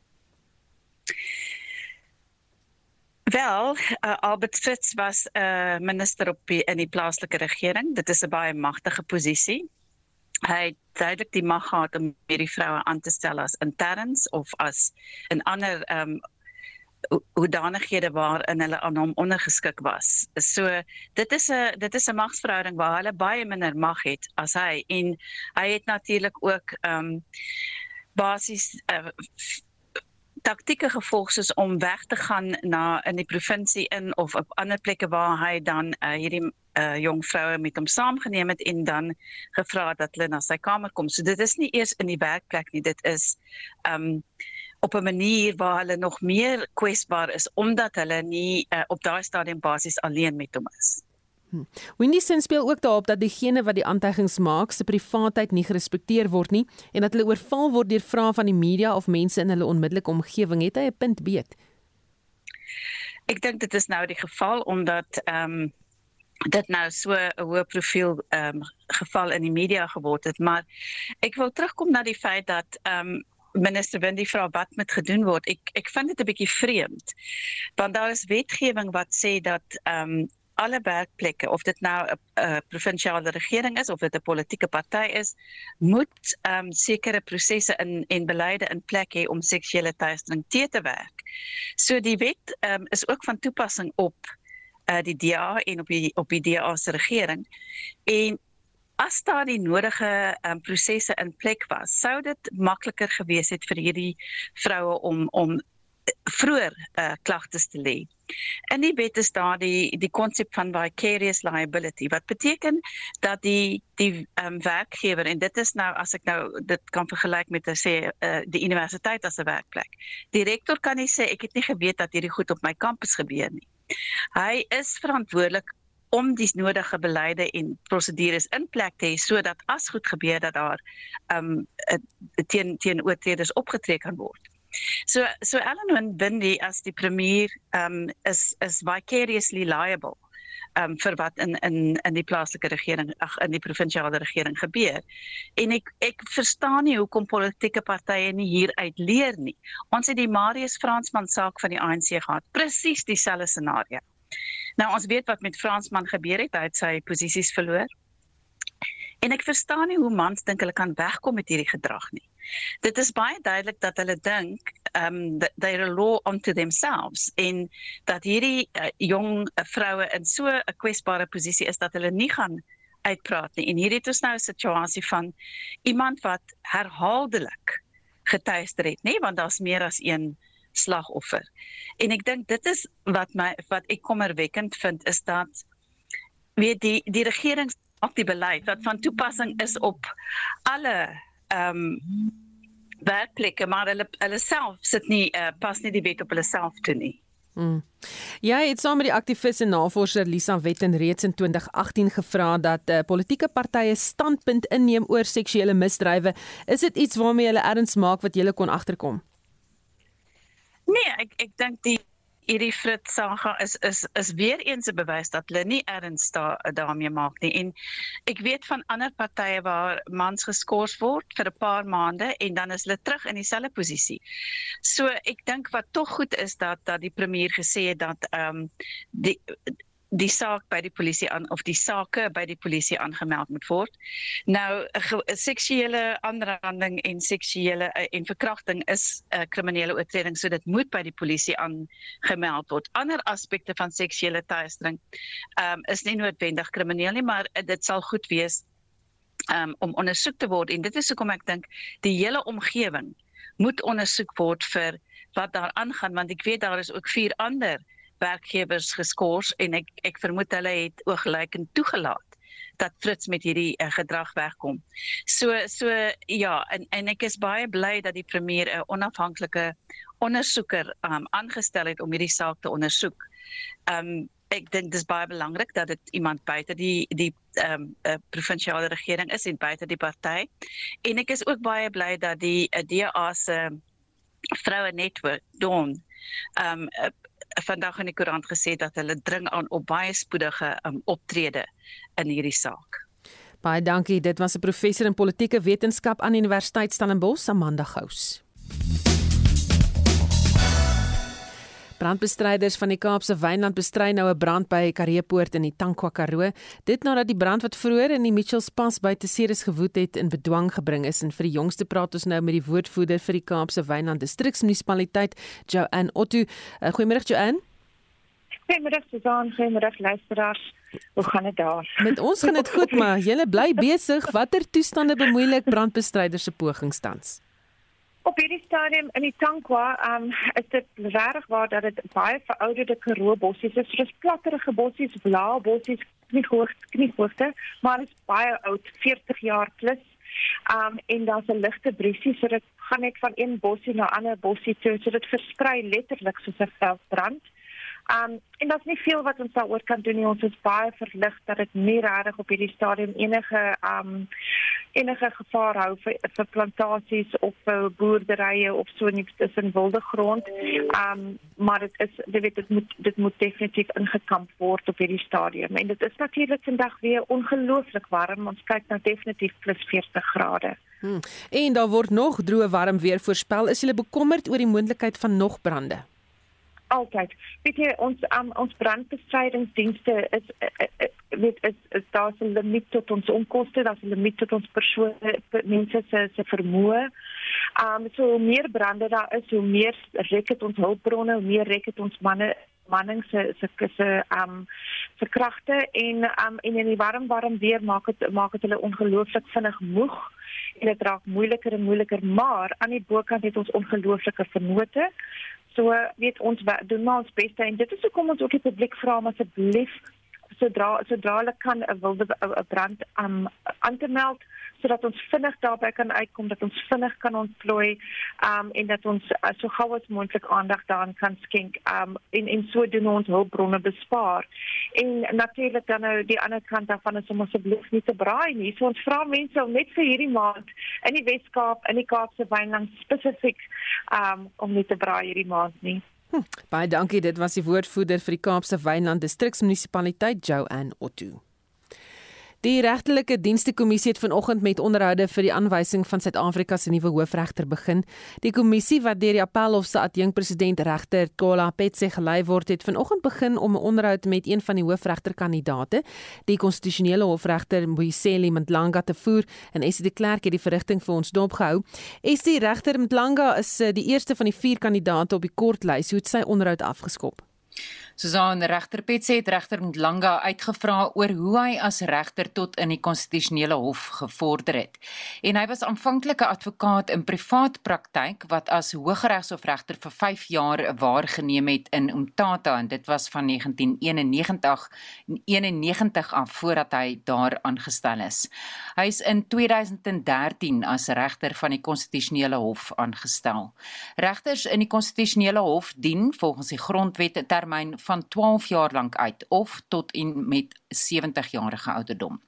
Wel, uh, Albert Fitz was 'n uh, minister op die, in die plaaslike regering. Dit is 'n baie magtige posisie. Hy het duidelik die mag gehad om hierdie vroue aan te stel as interns of as 'n ander ehm um, hoedanighede waarin hulle aan hom ondergeskik was. So dit is 'n dit is 'n magsverhouding waar hulle baie minder mag het as hy en hy het natuurlik ook ehm um, basies uh, taktieke gevolg soos om weg te gaan na in die provinsie in of op ander plekke waar hy dan uh, hierdie uh, jong vroue met hom saamgeneem het en dan gevra dat hulle na sy kamer kom. So dit is nie eers in die werkplek nie, dit is ehm um, op 'n manier waar hulle nog meer kwesbaar is omdat hulle nie uh, op daai stadium basies alleen met hom is. Hm. Wendy sin speel ook daarop dat diegene wat die aantuigings maak se privaatheid nie gerespekteer word nie en dat hulle oorval word deur vrae van die media of mense in hulle onmiddellike omgewing. Het hy 'n punt beet? Ek dink dit is nou die geval omdat ehm um, dit nou so 'n hoë profiel ehm um, geval in die media geword het, maar ek wil terugkom na die feit dat ehm um, minister Windy vra wat moet gedoen word. Ek ek vind dit 'n bietjie vreemd. Want daar is wetgewing wat sê dat ehm um, alle werkplekke of dit nou 'n provinsiale regering is of dit 'n politieke party is, moet ehm um, sekere prosesse in en beleide in plek hê om seksuele teistering te te werk. So die wet ehm um, is ook van toepassing op uh die DA en op die op die DA se regering. En as daar die nodige um, prosesse in plek was, sou dit makliker gewees het vir hierdie vroue om om vroeër uh, klagtes te lê. In die wet is daar die die konsep van vicarious liability wat beteken dat die die um, werkgewer en dit is nou as ek nou dit kan vergelyk met 'n sê uh, die universiteit as 'n werkplek. Die rektor kan nie sê ek het nie geweet dat hierdie goed op my kampus gebeur nie. Hy is verantwoordelik om die nodige beleide en prosedures in plek te hê sodat as goed gebeur dat daar ehm um, teen teen oortreders opgetree kan word. So so Ellen Bindi as die premier ehm um, is is vicariously liable ehm um, vir wat in in in die plaaslike regering ag in die provinsiale regering gebeur. En ek ek verstaan nie hoekom politieke partye nie hieruit leer nie. Ons het die Marius Fransman saak van die ANC gehad, presies dieselfde scenario. Nou ons weet wat met Fransman gebeur het, hy het sy posisies verloor. En ek verstaan nie hoe mans dink hulle kan wegkom met hierdie gedrag nie. Dit is baie duidelik dat hulle dink um they are law unto themselves en dat hierdie uh, jong uh, vroue in so 'n kwesbare posisie is dat hulle nie gaan uitpraat nie. En hierdie het ons nou 'n situasie van iemand wat herhaaldelik getuister het, nê, want daar's meer as een slagoffer. En ek dink dit is wat my wat ek kommerwekkend vind is dat weet die die regering op die beleid wat van toepassing is op alle ehm um, werkplekke maar hulle hulle self sit nie uh, pas nie die wet op hulle self toe nie. Hmm. Ja, dit saam met die aktivis en navorser Lisa Wetten reeds in 2018 gevra dat uh, politieke partye standpunt inneem oor seksuele misdrywe. Is dit iets waarmee hulle erns maak wat julle kon agterkom? Nee, ek ek dink die hierdie Fritz saga is is is weer eens 'n bewys dat hulle nie erns daar daarmee maak nie. En ek weet van ander partye waar mans geskort word vir 'n paar maande en dan is hulle terug in dieselfde posisie. So ek dink wat tog goed is dat dat die premier gesê het dat ehm um, die die saak by die polisie aan of die sake by die polisie aangemeld moet word. Nou 'n seksuele aanranding en seksuele uh, en verkrachting is 'n uh, kriminele oortreding, so dit moet by die polisie aangemeld word. Ander aspekte van seksuele teistering um, is nie noodwendig krimineel nie, maar uh, dit sal goed wees um, om ondersoek te word en dit is hoekom ek dink die hele omgewing moet ondersoek word vir wat daar aangaan want ek weet daar is ook vier ander werkgewers geskort en ek ek vermoed hulle het ooglikend toegelaat dat Fritz met hierdie uh, gedrag wegkom. So so ja, en en ek is baie bly dat die premier 'n onafhanklike ondersoeker um, aangestel het om hierdie saak te ondersoek. Um ek dink dis baie belangrik dat dit iemand buite die die ehm um, uh, provinsiale regering is en buite die party. En ek is ook baie bly dat die uh, DA se vroue netwerk Dawn ehm um, uh, vandag in die koerant gesê dat hulle dring aan op baie spoedige um, optrede in hierdie saak. Baie dankie. Dit was 'n professor in politieke wetenskap aan Universiteit Stellenbosch, Amanda Gous. Brandbestryders van die Kaapse Wynland bestry nou 'n brand by Kareepoort in die Tankwa Karoo. Dit nadat die brand wat vroeër in die Mitchells Pass by Teseris gewoed het in bedwang gebring is en vir die jongste praat ons nou met die woordvoerder vir die Kaapse Wynland Distriksmunisipaliteit, Joanne Otto. Uh, goeiemôre Joanne. Goeiemôre Susan, goeiemôre luisteraars. Hoe gaan dit daar? Met ons gaan dit goed, maar jy bly besig. Watter toestande bemoeilik brandbestryders se pogings tans? Op hierdie stadium in die Tankwa, um, is dit regtig waar dat dit baie verouderde Karoo bossies is. Dit is platterige bossies, blaa bossies, nie hoog, nie hoogte, maar dit is baie oud, 40 jaar plus. Um en daar's 'n ligte briesie, so dit gaan net van een bossie na ander bossie toe, so dit versprei letterlik soos 'n veldbrand. Um en daar's nie veel wat ons daaroor kan doen nie. Ons is baie verlig dat dit nie regtig op hierdie stadium enige um enige gevaar hou vir, vir plantasies of vir boerderye of so niks tussen wilde grond. Um maar dit is jy weet dit moet dit moet definitief ingekamp word op hierdie stadium. En dit is natuurlik vandag weer ongelooflik warm. Ons kyk nou definitief plus 40 grade. Hmm. En daar word nog droë warm weer voorspel. Is jy bekommerd oor die moontlikheid van nog brande? Altyd. Weet jy ons um, ons brandbestrydingsdienste is uh, uh, weet is, is daar 'n limiet tot ons onkoste, daar's 'n limiet tot ons persone mense se se vermoë. Um so meer brande daar is, hoe meer rek dit ons hulpbronne, hoe meer rek dit ons manne manning se se se um se kragte en um en in die warm warm weer maak dit maak dit hulle ongelooflik vinnig moeg en dit raak moeiliker en moeiliker maar aan die bokant het ons ongelooflike vernote So weet ons doen maar ons bes en dit is hoekom ons ook die publiek vra om asseblief sodra sodra hulle kan 'n wilde 'n brand um, aan te meld sodat ons vinnig daarby kan uitkom dat ons vinnig kan ontplooi um, en dat ons uh, so gou as moontlik aandag daaraan kan skenk um, en en so doen ons hulpbronne bespaar. En natuurlik dan nou die ander kant daarvan is om asseblief nie te braai nie. So ons vra mense om net vir hierdie maand in die Wes-Kaap, in die Kaapse Wynland spesifiek um, om nie te braai hierdie maand nie. Hm, baie dankie, dit was die woordvoerder vir die Kaapse Wynland Distriksmunisipaliteit, Joanne Otto. Die regtelike dienste kommissie het vanoggend met onderhoude vir die aanwysing van Suid-Afrika se nuwe hoofregter begin. Die kommissie wat deur die Appelhof se adjunkpresident regter Kola Petse gelei word, het vanoggend begin om 'n onderhoud met een van die hoofregterkandidate, die konstitusionele hofregter Mboiseli Mdlanga te voer en Essie de Klerk het die verrigting vir ons dopgehou. Essie regter Mdlanga is eh, die eerste van die vier kandidaate op die kortlys. Hoe het sy onderhoud afgeskop? Susan regter Petse het regter Mlanga uitgevra oor hoe hy as regter tot in die konstitusionele hof gevorder het. En hy was aanvanklik 'n advokaat in privaat praktyk wat as hooggeregshofregter vir 5 jaar waargeneem het in Umtata en dit was van 1991 91 af voordat hy daar aangestel is. Hy is in 2013 as regter van die konstitusionele hof aangestel. Regters in die konstitusionele hof dien volgens die grondwet 'n termyn van 12 jaar lank uit of tot en met 70 jarige ouderdom.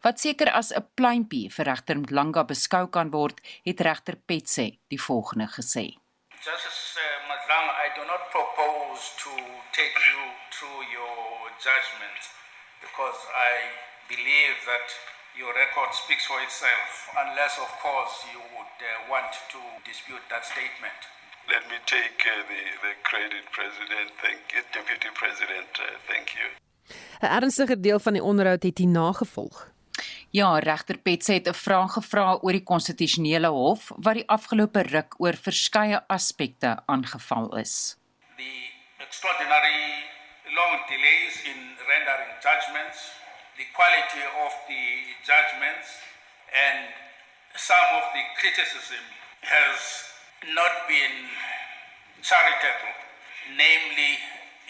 Wat seker as 'n pluimpie vir regter Mlanga beskou kan word, het regter Petse die volgende gesê. Justice uh, Mlanga, I do not propose to take you through your judgment because I believe that your record speaks for itself unless of course you would uh, want to dispute that statement. Let me take uh, the, the credit, President. Thank you, Deputy President. Uh, thank you. 'n Ernstige deel van die onderhoud het hier nagevolg. Ja, regter Petse het 'n vraag gevra oor die konstitusionele hof wat die afgelope ruk oor verskeie aspekte aangeval is. The extraordinary long delays in rendering judgments, the quality of the judgments and some of the criticism has not been charitable. Namely,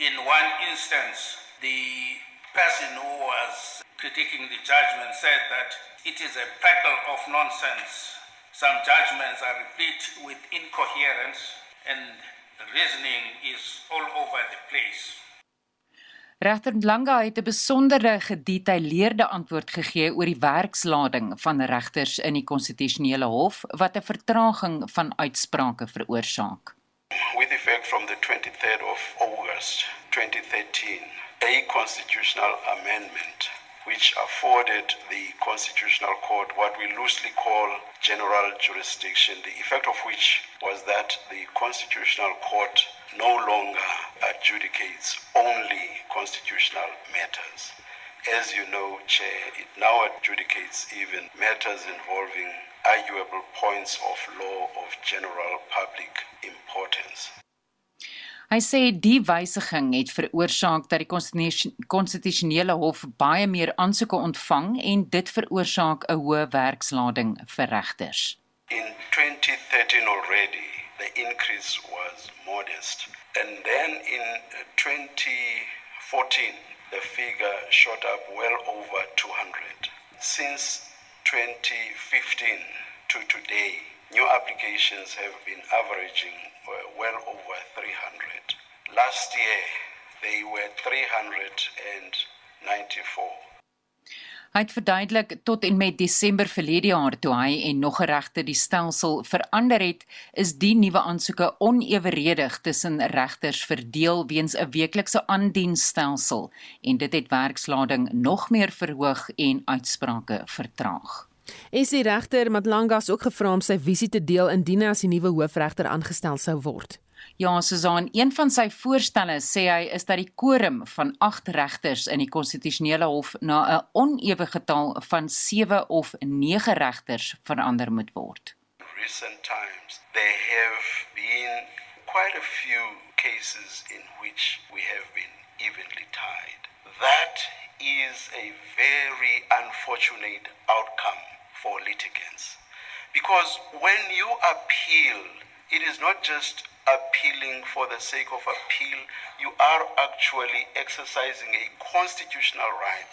in one instance, the person who was critiquing the judgment said that it is a packle of nonsense. Some judgments are replete with incoherence and reasoning is all over the place. Regter Langa het 'n besondere gedetailleerde antwoord gegee oor die werkslading van regters in die konstitusionele hof wat 'n vertraging van uitsprake veroorsaak. With effect from the 23rd of August 2013, a constitutional amendment which afforded the constitutional court what we loosely call general jurisdiction the effect of which was that the constitutional court no longer adjudicates only constitutional matters. As you know, Chair, it now adjudicates even matters involving arguable points of law of general public importance. Hy sê die wysiging het veroorsaak dat die konstitusionele hof baie meer aansoeke ontvang en dit veroorsaak 'n hoë werkslading vir regters. In 2013 already the increase was modest. And then in uh, 2014, the figure shot up well over 200. Since 2015 to today, new applications have been averaging uh, well over 300. Last year, they were 394. Hy het verduidelik tot en met Desember verlede jaar toe hy en nog 'n regter die stelsel verander het, is die nuwe aansoeke oneweredig tussen regters verdeel weens 'n weeklikse aandiensstelsel en dit het werkslading nog meer verhoog en uitsprake vertraag. Is die regter Matlangas ook gevra om sy visie te deel indien hy as die nuwe hoofregter aangestel sou word? Ja, Susan, een van sy voorstelle sê hy is dat die quorum van 8 regters in die konstitusionele hof na 'n onewe getal van 7 of 9 regters verander moet word. Recent times there have been quite a few cases in which we have been evenly tied. That is a very unfortunate outcome for litigants. Because when you appeal, it is not just appealing for the sake of appeal, you are actually exercising a constitutional right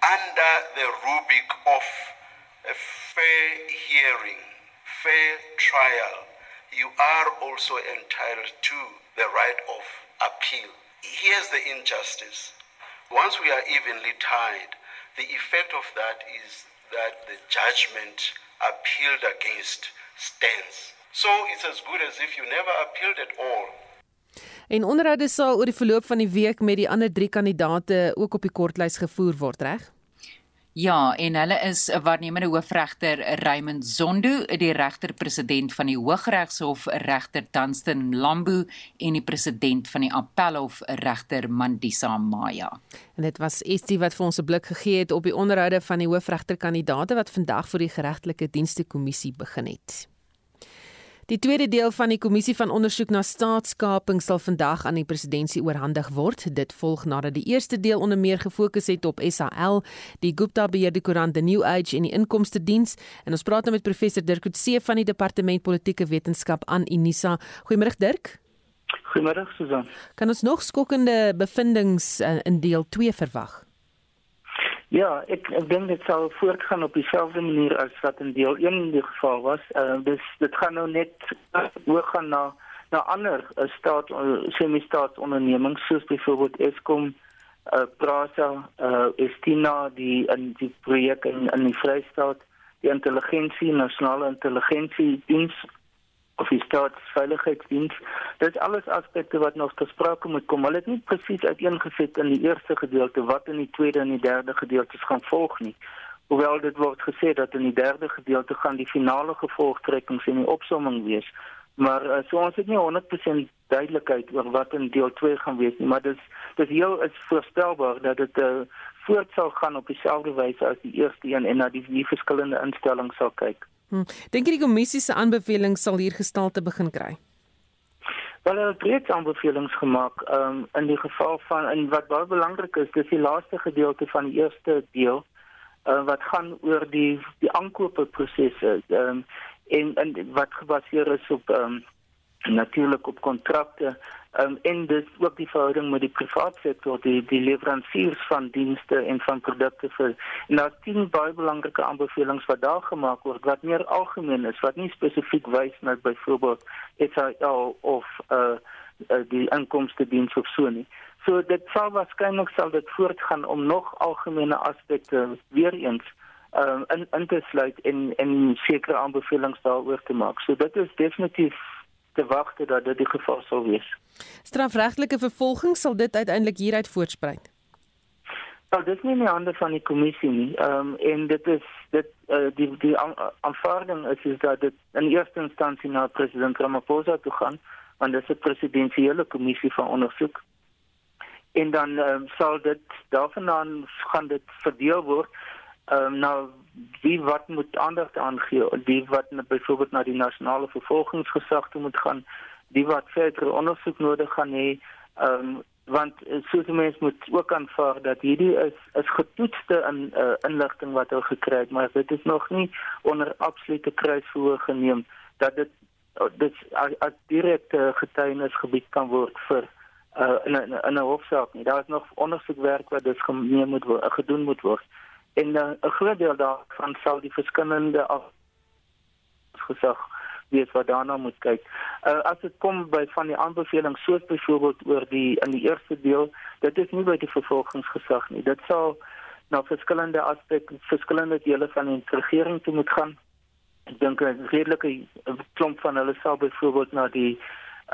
under the rubric of a fair hearing, fair trial. You are also entitled to the right of appeal. Here's the injustice. Once we are evenly tied, the effect of that is that the judgment appealed against stands. So it's as good as if you never appealed at all. En onderhoude sal oor die verloop van die week met die ander 3 kandidate ook op die kortlys gevoer word, reg? Ja, en hulle is 'n waarnemende hoofregter Raymond Zondo, die regter-president van die Hooggeregshof regter Dunstan Lambu en die president van die Appelhof regter Mandisa Maya. En dit was Estie wat vir ons 'n blik gegee het op die onderhoude van die hoofregterkandidaate wat vandag vir die geregtelike dienste kommissie begin het. Die tweede deel van die kommissie van ondersoek na staatskaping sal vandag aan die presidentskap oorhandig word. Dit volg nadat die eerste deel onder meer gefokus het op SAL, die Gupta beheerde koerant The New Age en die inkomste diens. En ons praat nou met professor Dirk Coetzee van die departement politieke wetenskap aan Unisa. Goeiemôre Dirk. Goeiemôre Susan. Kan ons nog skokkende bevindinge uh, in deel 2 verwag? Ja, ek ek dink dit sal voortgaan op dieselfde manier as wat in deel 1 in die geval was. Uh dis dit gaan nou net oor gaan na na ander uh, staat uh, semi-staatsondernemings soos byvoorbeeld Eskom, uh Prasa, uh Estina die in die projek in in die Vrystaat, die intelligensie, nasionale intelligensie diens of die staatsveiligheidsdiens. Dit is alles aspekte wat nog gesproke moet kom. Hulle het nie presies uiteengesit in die eerste gedeelte wat in die tweede en die derde gedeeltes gaan volg nie. Hoewel dit word gesê dat in die derde gedeelte gaan die finale gevolgtrekkings en die opsomming wees. Maar uh, so ons het nie 100% duidelikheid oor wat in deel 2 gaan wees nie, maar dit is dit heel is voorstelbaar dat dit uh, voort sal gaan op dieselfde wyse as die eerste een en na die, die verskillende instellings sal kyk. Hm. Dink jy die kommissie se aanbevelings sal hier gestalte begin kry? Wel, hulle het reeds aanbevelings gemaak. Ehm um, in die geval van en wat baie belangrik is, dis die laaste gedeelte van die eerste deel uh, wat gaan oor die die aankope prosesse ehm um, en, en wat gebaseer is op ehm um, natuurlik op kontrakte um, en dit ook die verhouding met die private sektor die die leweransiers van dienste en van produkte vir en daar tien baie belangrike aanbevelings wat daar gemaak word wat meer algemeen is wat nie spesifiek wys na byvoorbeeld SAL of uh, uh die inkomste diens of so nie. So dit sal waarskynlik sal dit voortgaan om nog algemene aspekte weer eens um, in in te sluit en en sekere aanbevelings daaroor te maak. So dit is definitief te wag dat dit die geval sal wees. Strafregtelike vervolging sal dit uiteindelik hieruit voortspruit. Nou, dit is nie in die hande van die kommissie nie. Ehm um, en dit is dit uh, die die aanvaarding is is dat dit in eerste instansie na president Ramaphosa toe gaan, want dit is 'n presidensiële kommissie van ondersoek. En dan um, sal dit daarvandaan gaan dit verdeel word ehm um, nou wie wat moet aandag aangee die wat byvoorbeeld na die nasionale vervolgingsgesag moet gaan die wat verdere ondersoek nodig gaan hê ehm um, want eh, soos mense moet ook aanvaar dat hierdie is is getoetste in uh, inligting wat hulle gekry het maar dit is nog nie onder absolute kruisverhoor geneem dat dit dit as direkte getuienisgebied kan word vir uh, in 'n in 'n hofsaak nie. Daar is nog ondersoekwerk wat dus geneem moet word gedoen moet word en uh, 'n uh, groot deel daarvan sal die verskillende gesag wees wat daarna moet kyk. Uh, as dit kom by van die aanbevelings soos byvoorbeeld oor die in die eerste deel, dit is nie by die vervolgingsgesag nie. Dit sal na verskillende aspekte, verskillende dele van die regering toe moet gaan. Ek dink 'n redelike klomp van hulle sal byvoorbeeld na die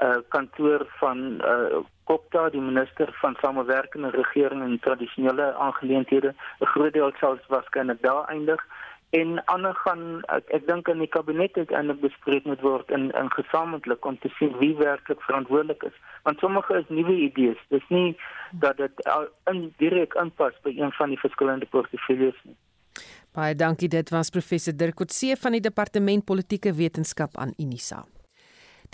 uh, kantoor van uh, Kopta, die minister van samewerkende regering en tradisionele aangeleenthede, 'n groot deel sal waarskynlik daar eindig en ander gaan ek, ek dink in die kabinet uiteindelik bespreek moet word in in gesamentlik om te sien wie werklik verantwoordelik is. Want sommige is nuwe idees. Dis nie dat dit in direk aanpas by een van die verskillende portefeuilles nie. Baie dankie. Dit was professor Dirk Coetzee van die departement politieke wetenskap aan Unisa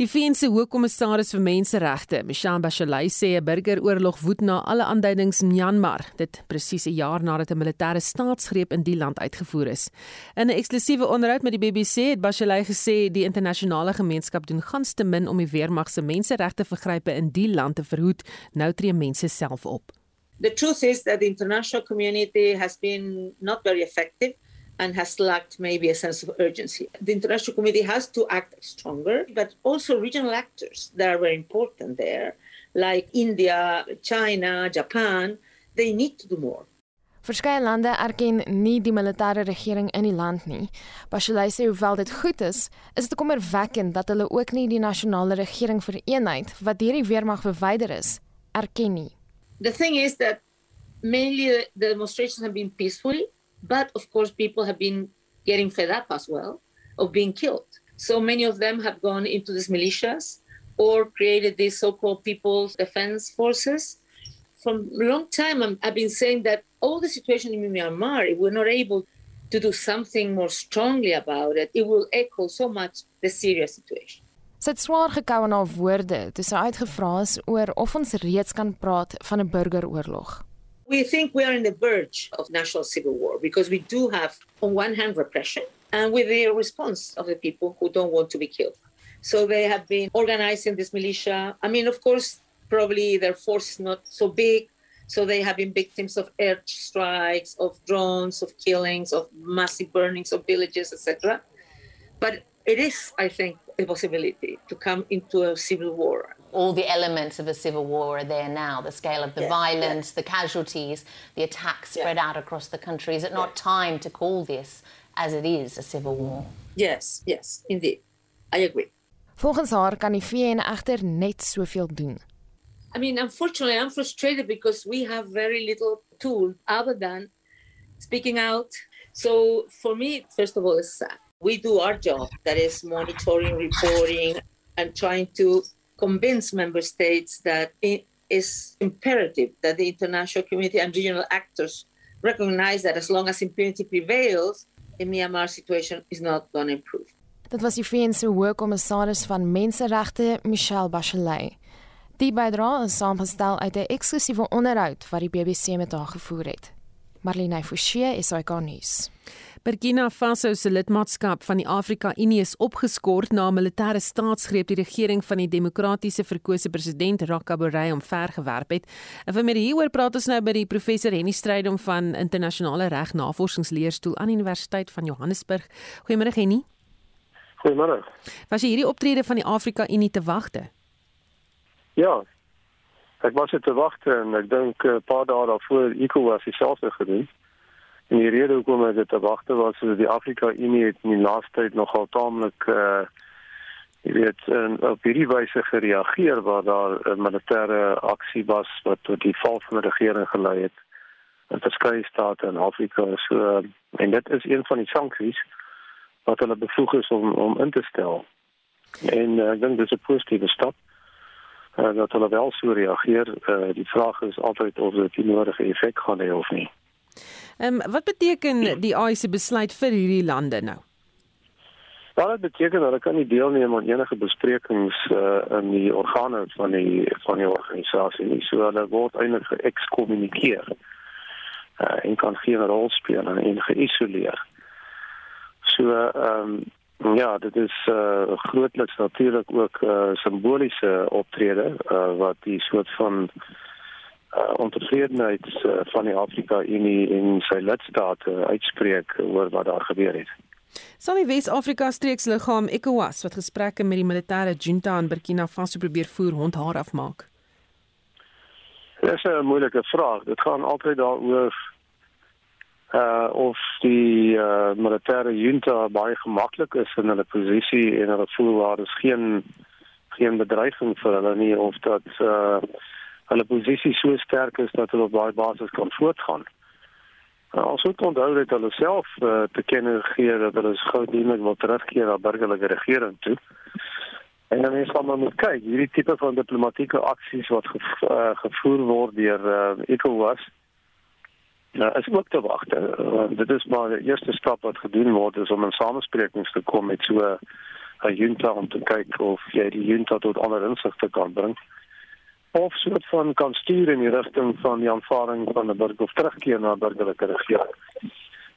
Die VN se Hoogkommissaris vir Menseregte, Michelle Bachelet, sê 'n burgeroorlog woed na alle aanduidings in Myanmar, dit presies 'n jaar nadat 'n militêre staatsgreep in die land uitgevoer is. In 'n eksklusiewe onderhoud met die BBC het Bachelet gesê die internasionale gemeenskap doen gans te min om die weermag se menseregte vergrype in die land te verhoed. Nou tree mense self op. The truth is that the international community has been not very effective and has lacked maybe a sense of urgency. The international community has to act stronger, but also regional actors that are very important there, like India, China, Japan, they need to do more. Verskeie lande erken nie die militêre regering in die land nie. Bachelet sê hoewel dit goed is, is dit kommerwekkend dat hulle ook nie die nasionale regering vir eenheid wat deur die weermag verwyder is, erken nie. The thing is that mainly the demonstrations have been peaceful But of course, people have been getting fed up as well of being killed. So many of them have gone into these militias or created these so-called people's defense forces. From a long time, i have been saying that all the situation in Myanmar, if we're not able to do something more strongly about it, it will echo so much the serious situation. Sit swaar gekou na woorde toe sy uitgevra is oor of ons reeds kan praat van 'n burgeroorlog. We think we are in the verge of national civil war because we do have, on one hand, repression and with the response of the people who don't want to be killed. So they have been organizing this militia. I mean, of course, probably their force is not so big. So they have been victims of air strikes, of drones, of killings, of massive burnings of villages, etc. But it is, I think, a possibility to come into a civil war all the elements of a civil war are there now the scale of the yeah, violence, yeah. the casualties, the attacks spread yeah. out across the country. Is it not time to call this as it is a civil war? Yes, yes, indeed. I agree. Volgens haar kan die VN egter net soveel doen. I mean, unfortunately, I'm frustrated because we have very little tool other than speaking out. So for me, first of all, it's sad. We do our job, that is monitoring, reporting, and trying to convince member states that it is imperative that the international community and regional actors recognize that as long as impunity prevails, the Myanmar situation is not going to improve. Dit was die VN se hoofkommissaris van menseregte, Michelle Bachelet. Die bydra is saamgestel uit 'n eksklusiewe onderhoud wat die BBC met haar gevoer het. Marlene Forsie, SAK nuus. Burkina Faso se lidmaatskap van die Afrika Unie is opgeskort na 'n militêre staatsgreep die regering van die demokratiese verkose president Rakabourai omvergewerp het. En vir meer hieroor praat ons nou by die professor Henny Strydom van internasionale reg navorsingsleerstoel aan Universiteit van Johannesburg. Goeiemôre Henny. Goeiemôre. Was jy hierdie optrede van die Afrika Unie te wagte? Ja. Ek was dit te wagte en ek dink 'n paar dae daarvoor ECOWAS dieselfde gedoen. En die rede hoekom ek dit te wagte was is dat die Afrika Unie het in die laaste tyd nogal taamlik uh jy weet en op hierdie wyse gereageer waar daar 'n militêre aksie was wat tot die val van die regering gelei het in verskeie state in Afrika. So en dit is een van die sanksies wat hulle bevoeg is om om in te stel. En uh, ek dink dis 'n positiewe stap. Uh, dat hulle wel so reageer. Uh, die vraag is altyd of dit die nodige effek gaan hê of nie. Ehm um, wat beteken die AI se besluit vir hierdie lande nou? Wel, dit beteken dat hulle kan nie deelneem aan enige besprekings uh, in die organe van die van die organisasie nie. So hulle word eintlik geëkskommunikeer. Uh, en kan geen rol speel en, en geïsoleer. So ehm um, ja, dit is uh, grootliks natuurlik ook 'n uh, simboliese optrede uh, wat die soort van uh, ontevredenheid uh, van die Afrika Unie en sy lidstate uitspreek oor wat daar gebeur het. Sal die Wes-Afrika streeksliggaam ECOWAS wat gesprekke met die militêre junta in Burkina Faso probeer voer hond haar afmaak? Dit is 'n moeilike vraag. Dit gaan altyd daaroor uh of die uh militêre junta baie gemaklik is in hulle posisie en hulle voel daar is geen geen bedreiging vir hulle nie of dat uh hulle posisie so sterk is dat hulle op daai basis kan voortgaan. Nou, ons moet onthou dat hulle self uh, te kenne gee dat hulle gou dienlik wil terugkeer na burgerlike regering toe. En dan is maar moet kyk, hierdie tipe van diplomatieke aksies wat gev uh, gevoer word deur uh, ECOWAS Nou, as ek te wag, uh, dit is maar die eerste stap wat gedoen word is om 'n samesprekings te kom met so 'n junta om te kyk of jy die junta tot ander insigte kan bring of soort van kan stuur in die rigting van die aanvaarding van 'n burger of terugkeer na burgerlike regering.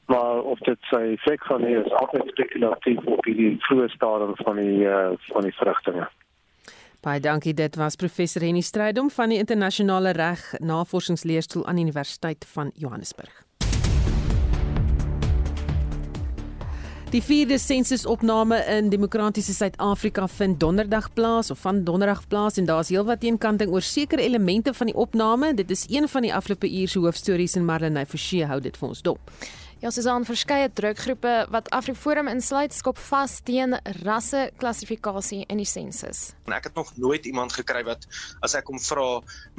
Maar of dit sy effek gaan hê is altyd spekulatief op die vroeë stadium van die uh, van die vrugtinge. Baie dankie. Dit was professor Henny Strydom van die internasionale reg navorsingsleerstoel aan Universiteit van Johannesburg. Die vierde sensusopname in demokratiese Suid-Afrika vind donderdag plaas of van donderdag plaas en daar's heelwat teenkanting oor sekere elemente van die opname. Dit is een van die afgelope uur se hoofstories en Marlenae Forsie hou dit vir ons dop. Ja, Susan, verskeie drukgroepe wat Afriforum insluit skop vas teen rasse klassifikasie in die sensus. Ek het nog nooit iemand gekry wat as ek hom vra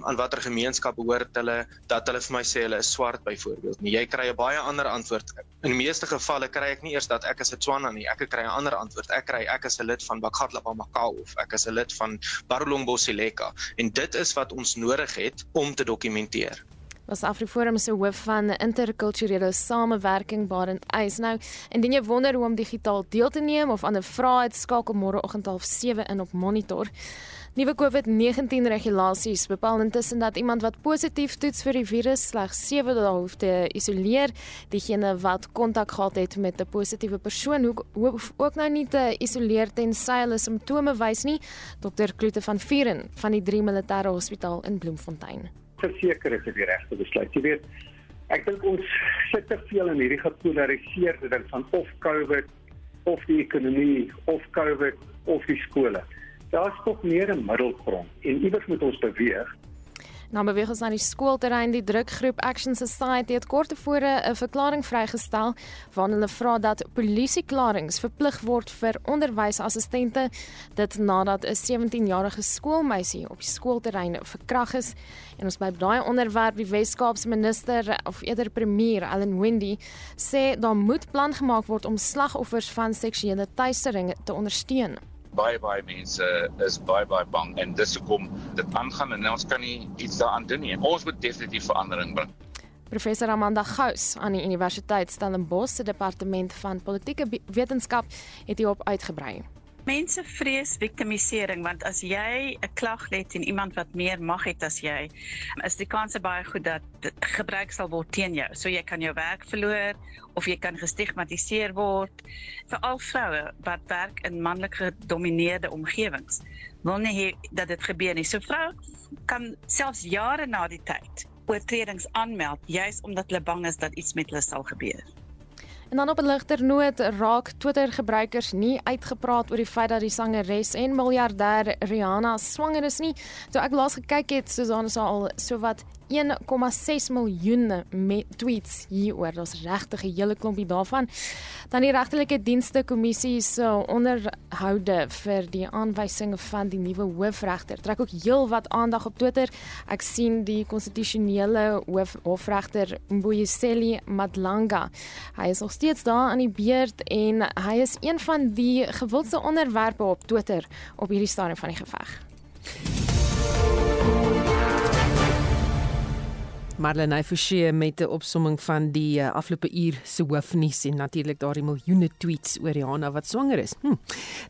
aan watter gemeenskap behoort hulle dat hulle vir my sê hulle is swart byvoorbeeld. Nee, jy kry 'n baie ander antwoord. In die meeste gevalle kry ek nie eers dat ek is 'n Tswana nie, ek kry 'n ander antwoord. Ek kry ek is 'n lid van Bakgatlapa Makau of ek is 'n lid van Barolongbosileka en dit is wat ons nodig het om te dokumenteer was Afriforum se hoof van interkulturele samewerking Barend Eis. Nou, indien jy wonder hoe om digitaal deel te neem of ander vrae het, skakel môreoggend half 7 in op Monitor. Nuwe COVID-19 regulasies bepaal intussen dat iemand wat positief toets vir die virus slegs 7 dae hoef te isoleer. Diegene wat kontak gehad het met 'n positiewe persoon hoef ook nou nie te isoleer tensy hulle simptome wys nie. Dr. Kloete van Vieren van die 3 Militêre Hospitaal in Bloemfontein verseker is dit die regte besluit. Jy weet, ek dink ons sit te veel in hierdie gepolariseerde ding van of COVID of die ekonomie of COVID of die skole. Daar's tog meer 'n middelgrond en iewers moet ons beweeg. Nou beweeg ons na die skoolterrein. Die drukgroep Action Society het kort tevore 'n verklaring vrygestel waarin hulle vra dat polisieklaringe verplig word vir onderwysassistente dit nadat 'n 17-jarige skoolmeisie op die skoolterrein verkrag is. En ons by daai onderwerp die Wes-Kaapse minister of eerder premier Allan Wendy sê daar moet plan gemaak word om slagoffers van seksuele teistering te ondersteun baie baie mense is baie baie bang en dis hoekom dit aangaan en ons kan nie iets daaraan doen nie. Ons moet definitief verandering bring. Professor Amanda Gous aan die Universiteit Stellenbosch se departement van politieke wetenskap het hierop uitgebrei. Mense vrees victimisering want as jy 'n klag lê teen iemand wat meer mag het as jy, is die kans baie goed dat dit gebruik sal word teen jou. So jy kan jou werk verloor of jy kan gestigmatiseer word. Veral vroue wat werk in manlik gedomeineerde omgewings, wil nie dat dit gebeur nie. So vroue kan selfs jare na die tyd oortredings aanmeld juis omdat hulle bang is dat iets met hulle sal gebeur. En dan op 'n ligter noot raak Twitter gebruikers nie uitgepraat oor die feit dat die sangeres en miljardêr Rihanna swanger is nie. Toe ek laas gekyk het, Susan is al sowat 1,6 miljoen tweets hieroor. Daar's regtig 'n hele klompie daarvan. Dan die regtelike dienste kommissie se onderhoude vir die aanwysing van die nuwe hoofregter trek ook heelwat aandag op Twitter. Ek sien die konstitusionele hoof hofregter Mbuyiseli Madlanga. Hy is nog steeds daar aan die beurt en hy is een van die gewildste onderwerpe op Twitter op hierdie stadium van die geveg. Marlene Forsie met 'n opsomming van die uh, afgelope uur se hoofnuus en natuurlik daardie miljoene tweets oor Rihanna wat swanger is. Hm.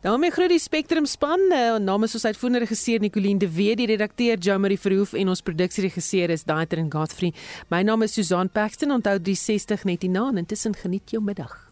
daarmee groet die Spectrum span. Uh, namens ons uitvoerende regisseur Nicoline de Wet, die redakteur Jamie Verhoef en ons produksieregisseur is Daitrin Godfrey. My naam is Susan Paxton. Onthou 360 net hierna en intussen geniet jou middag.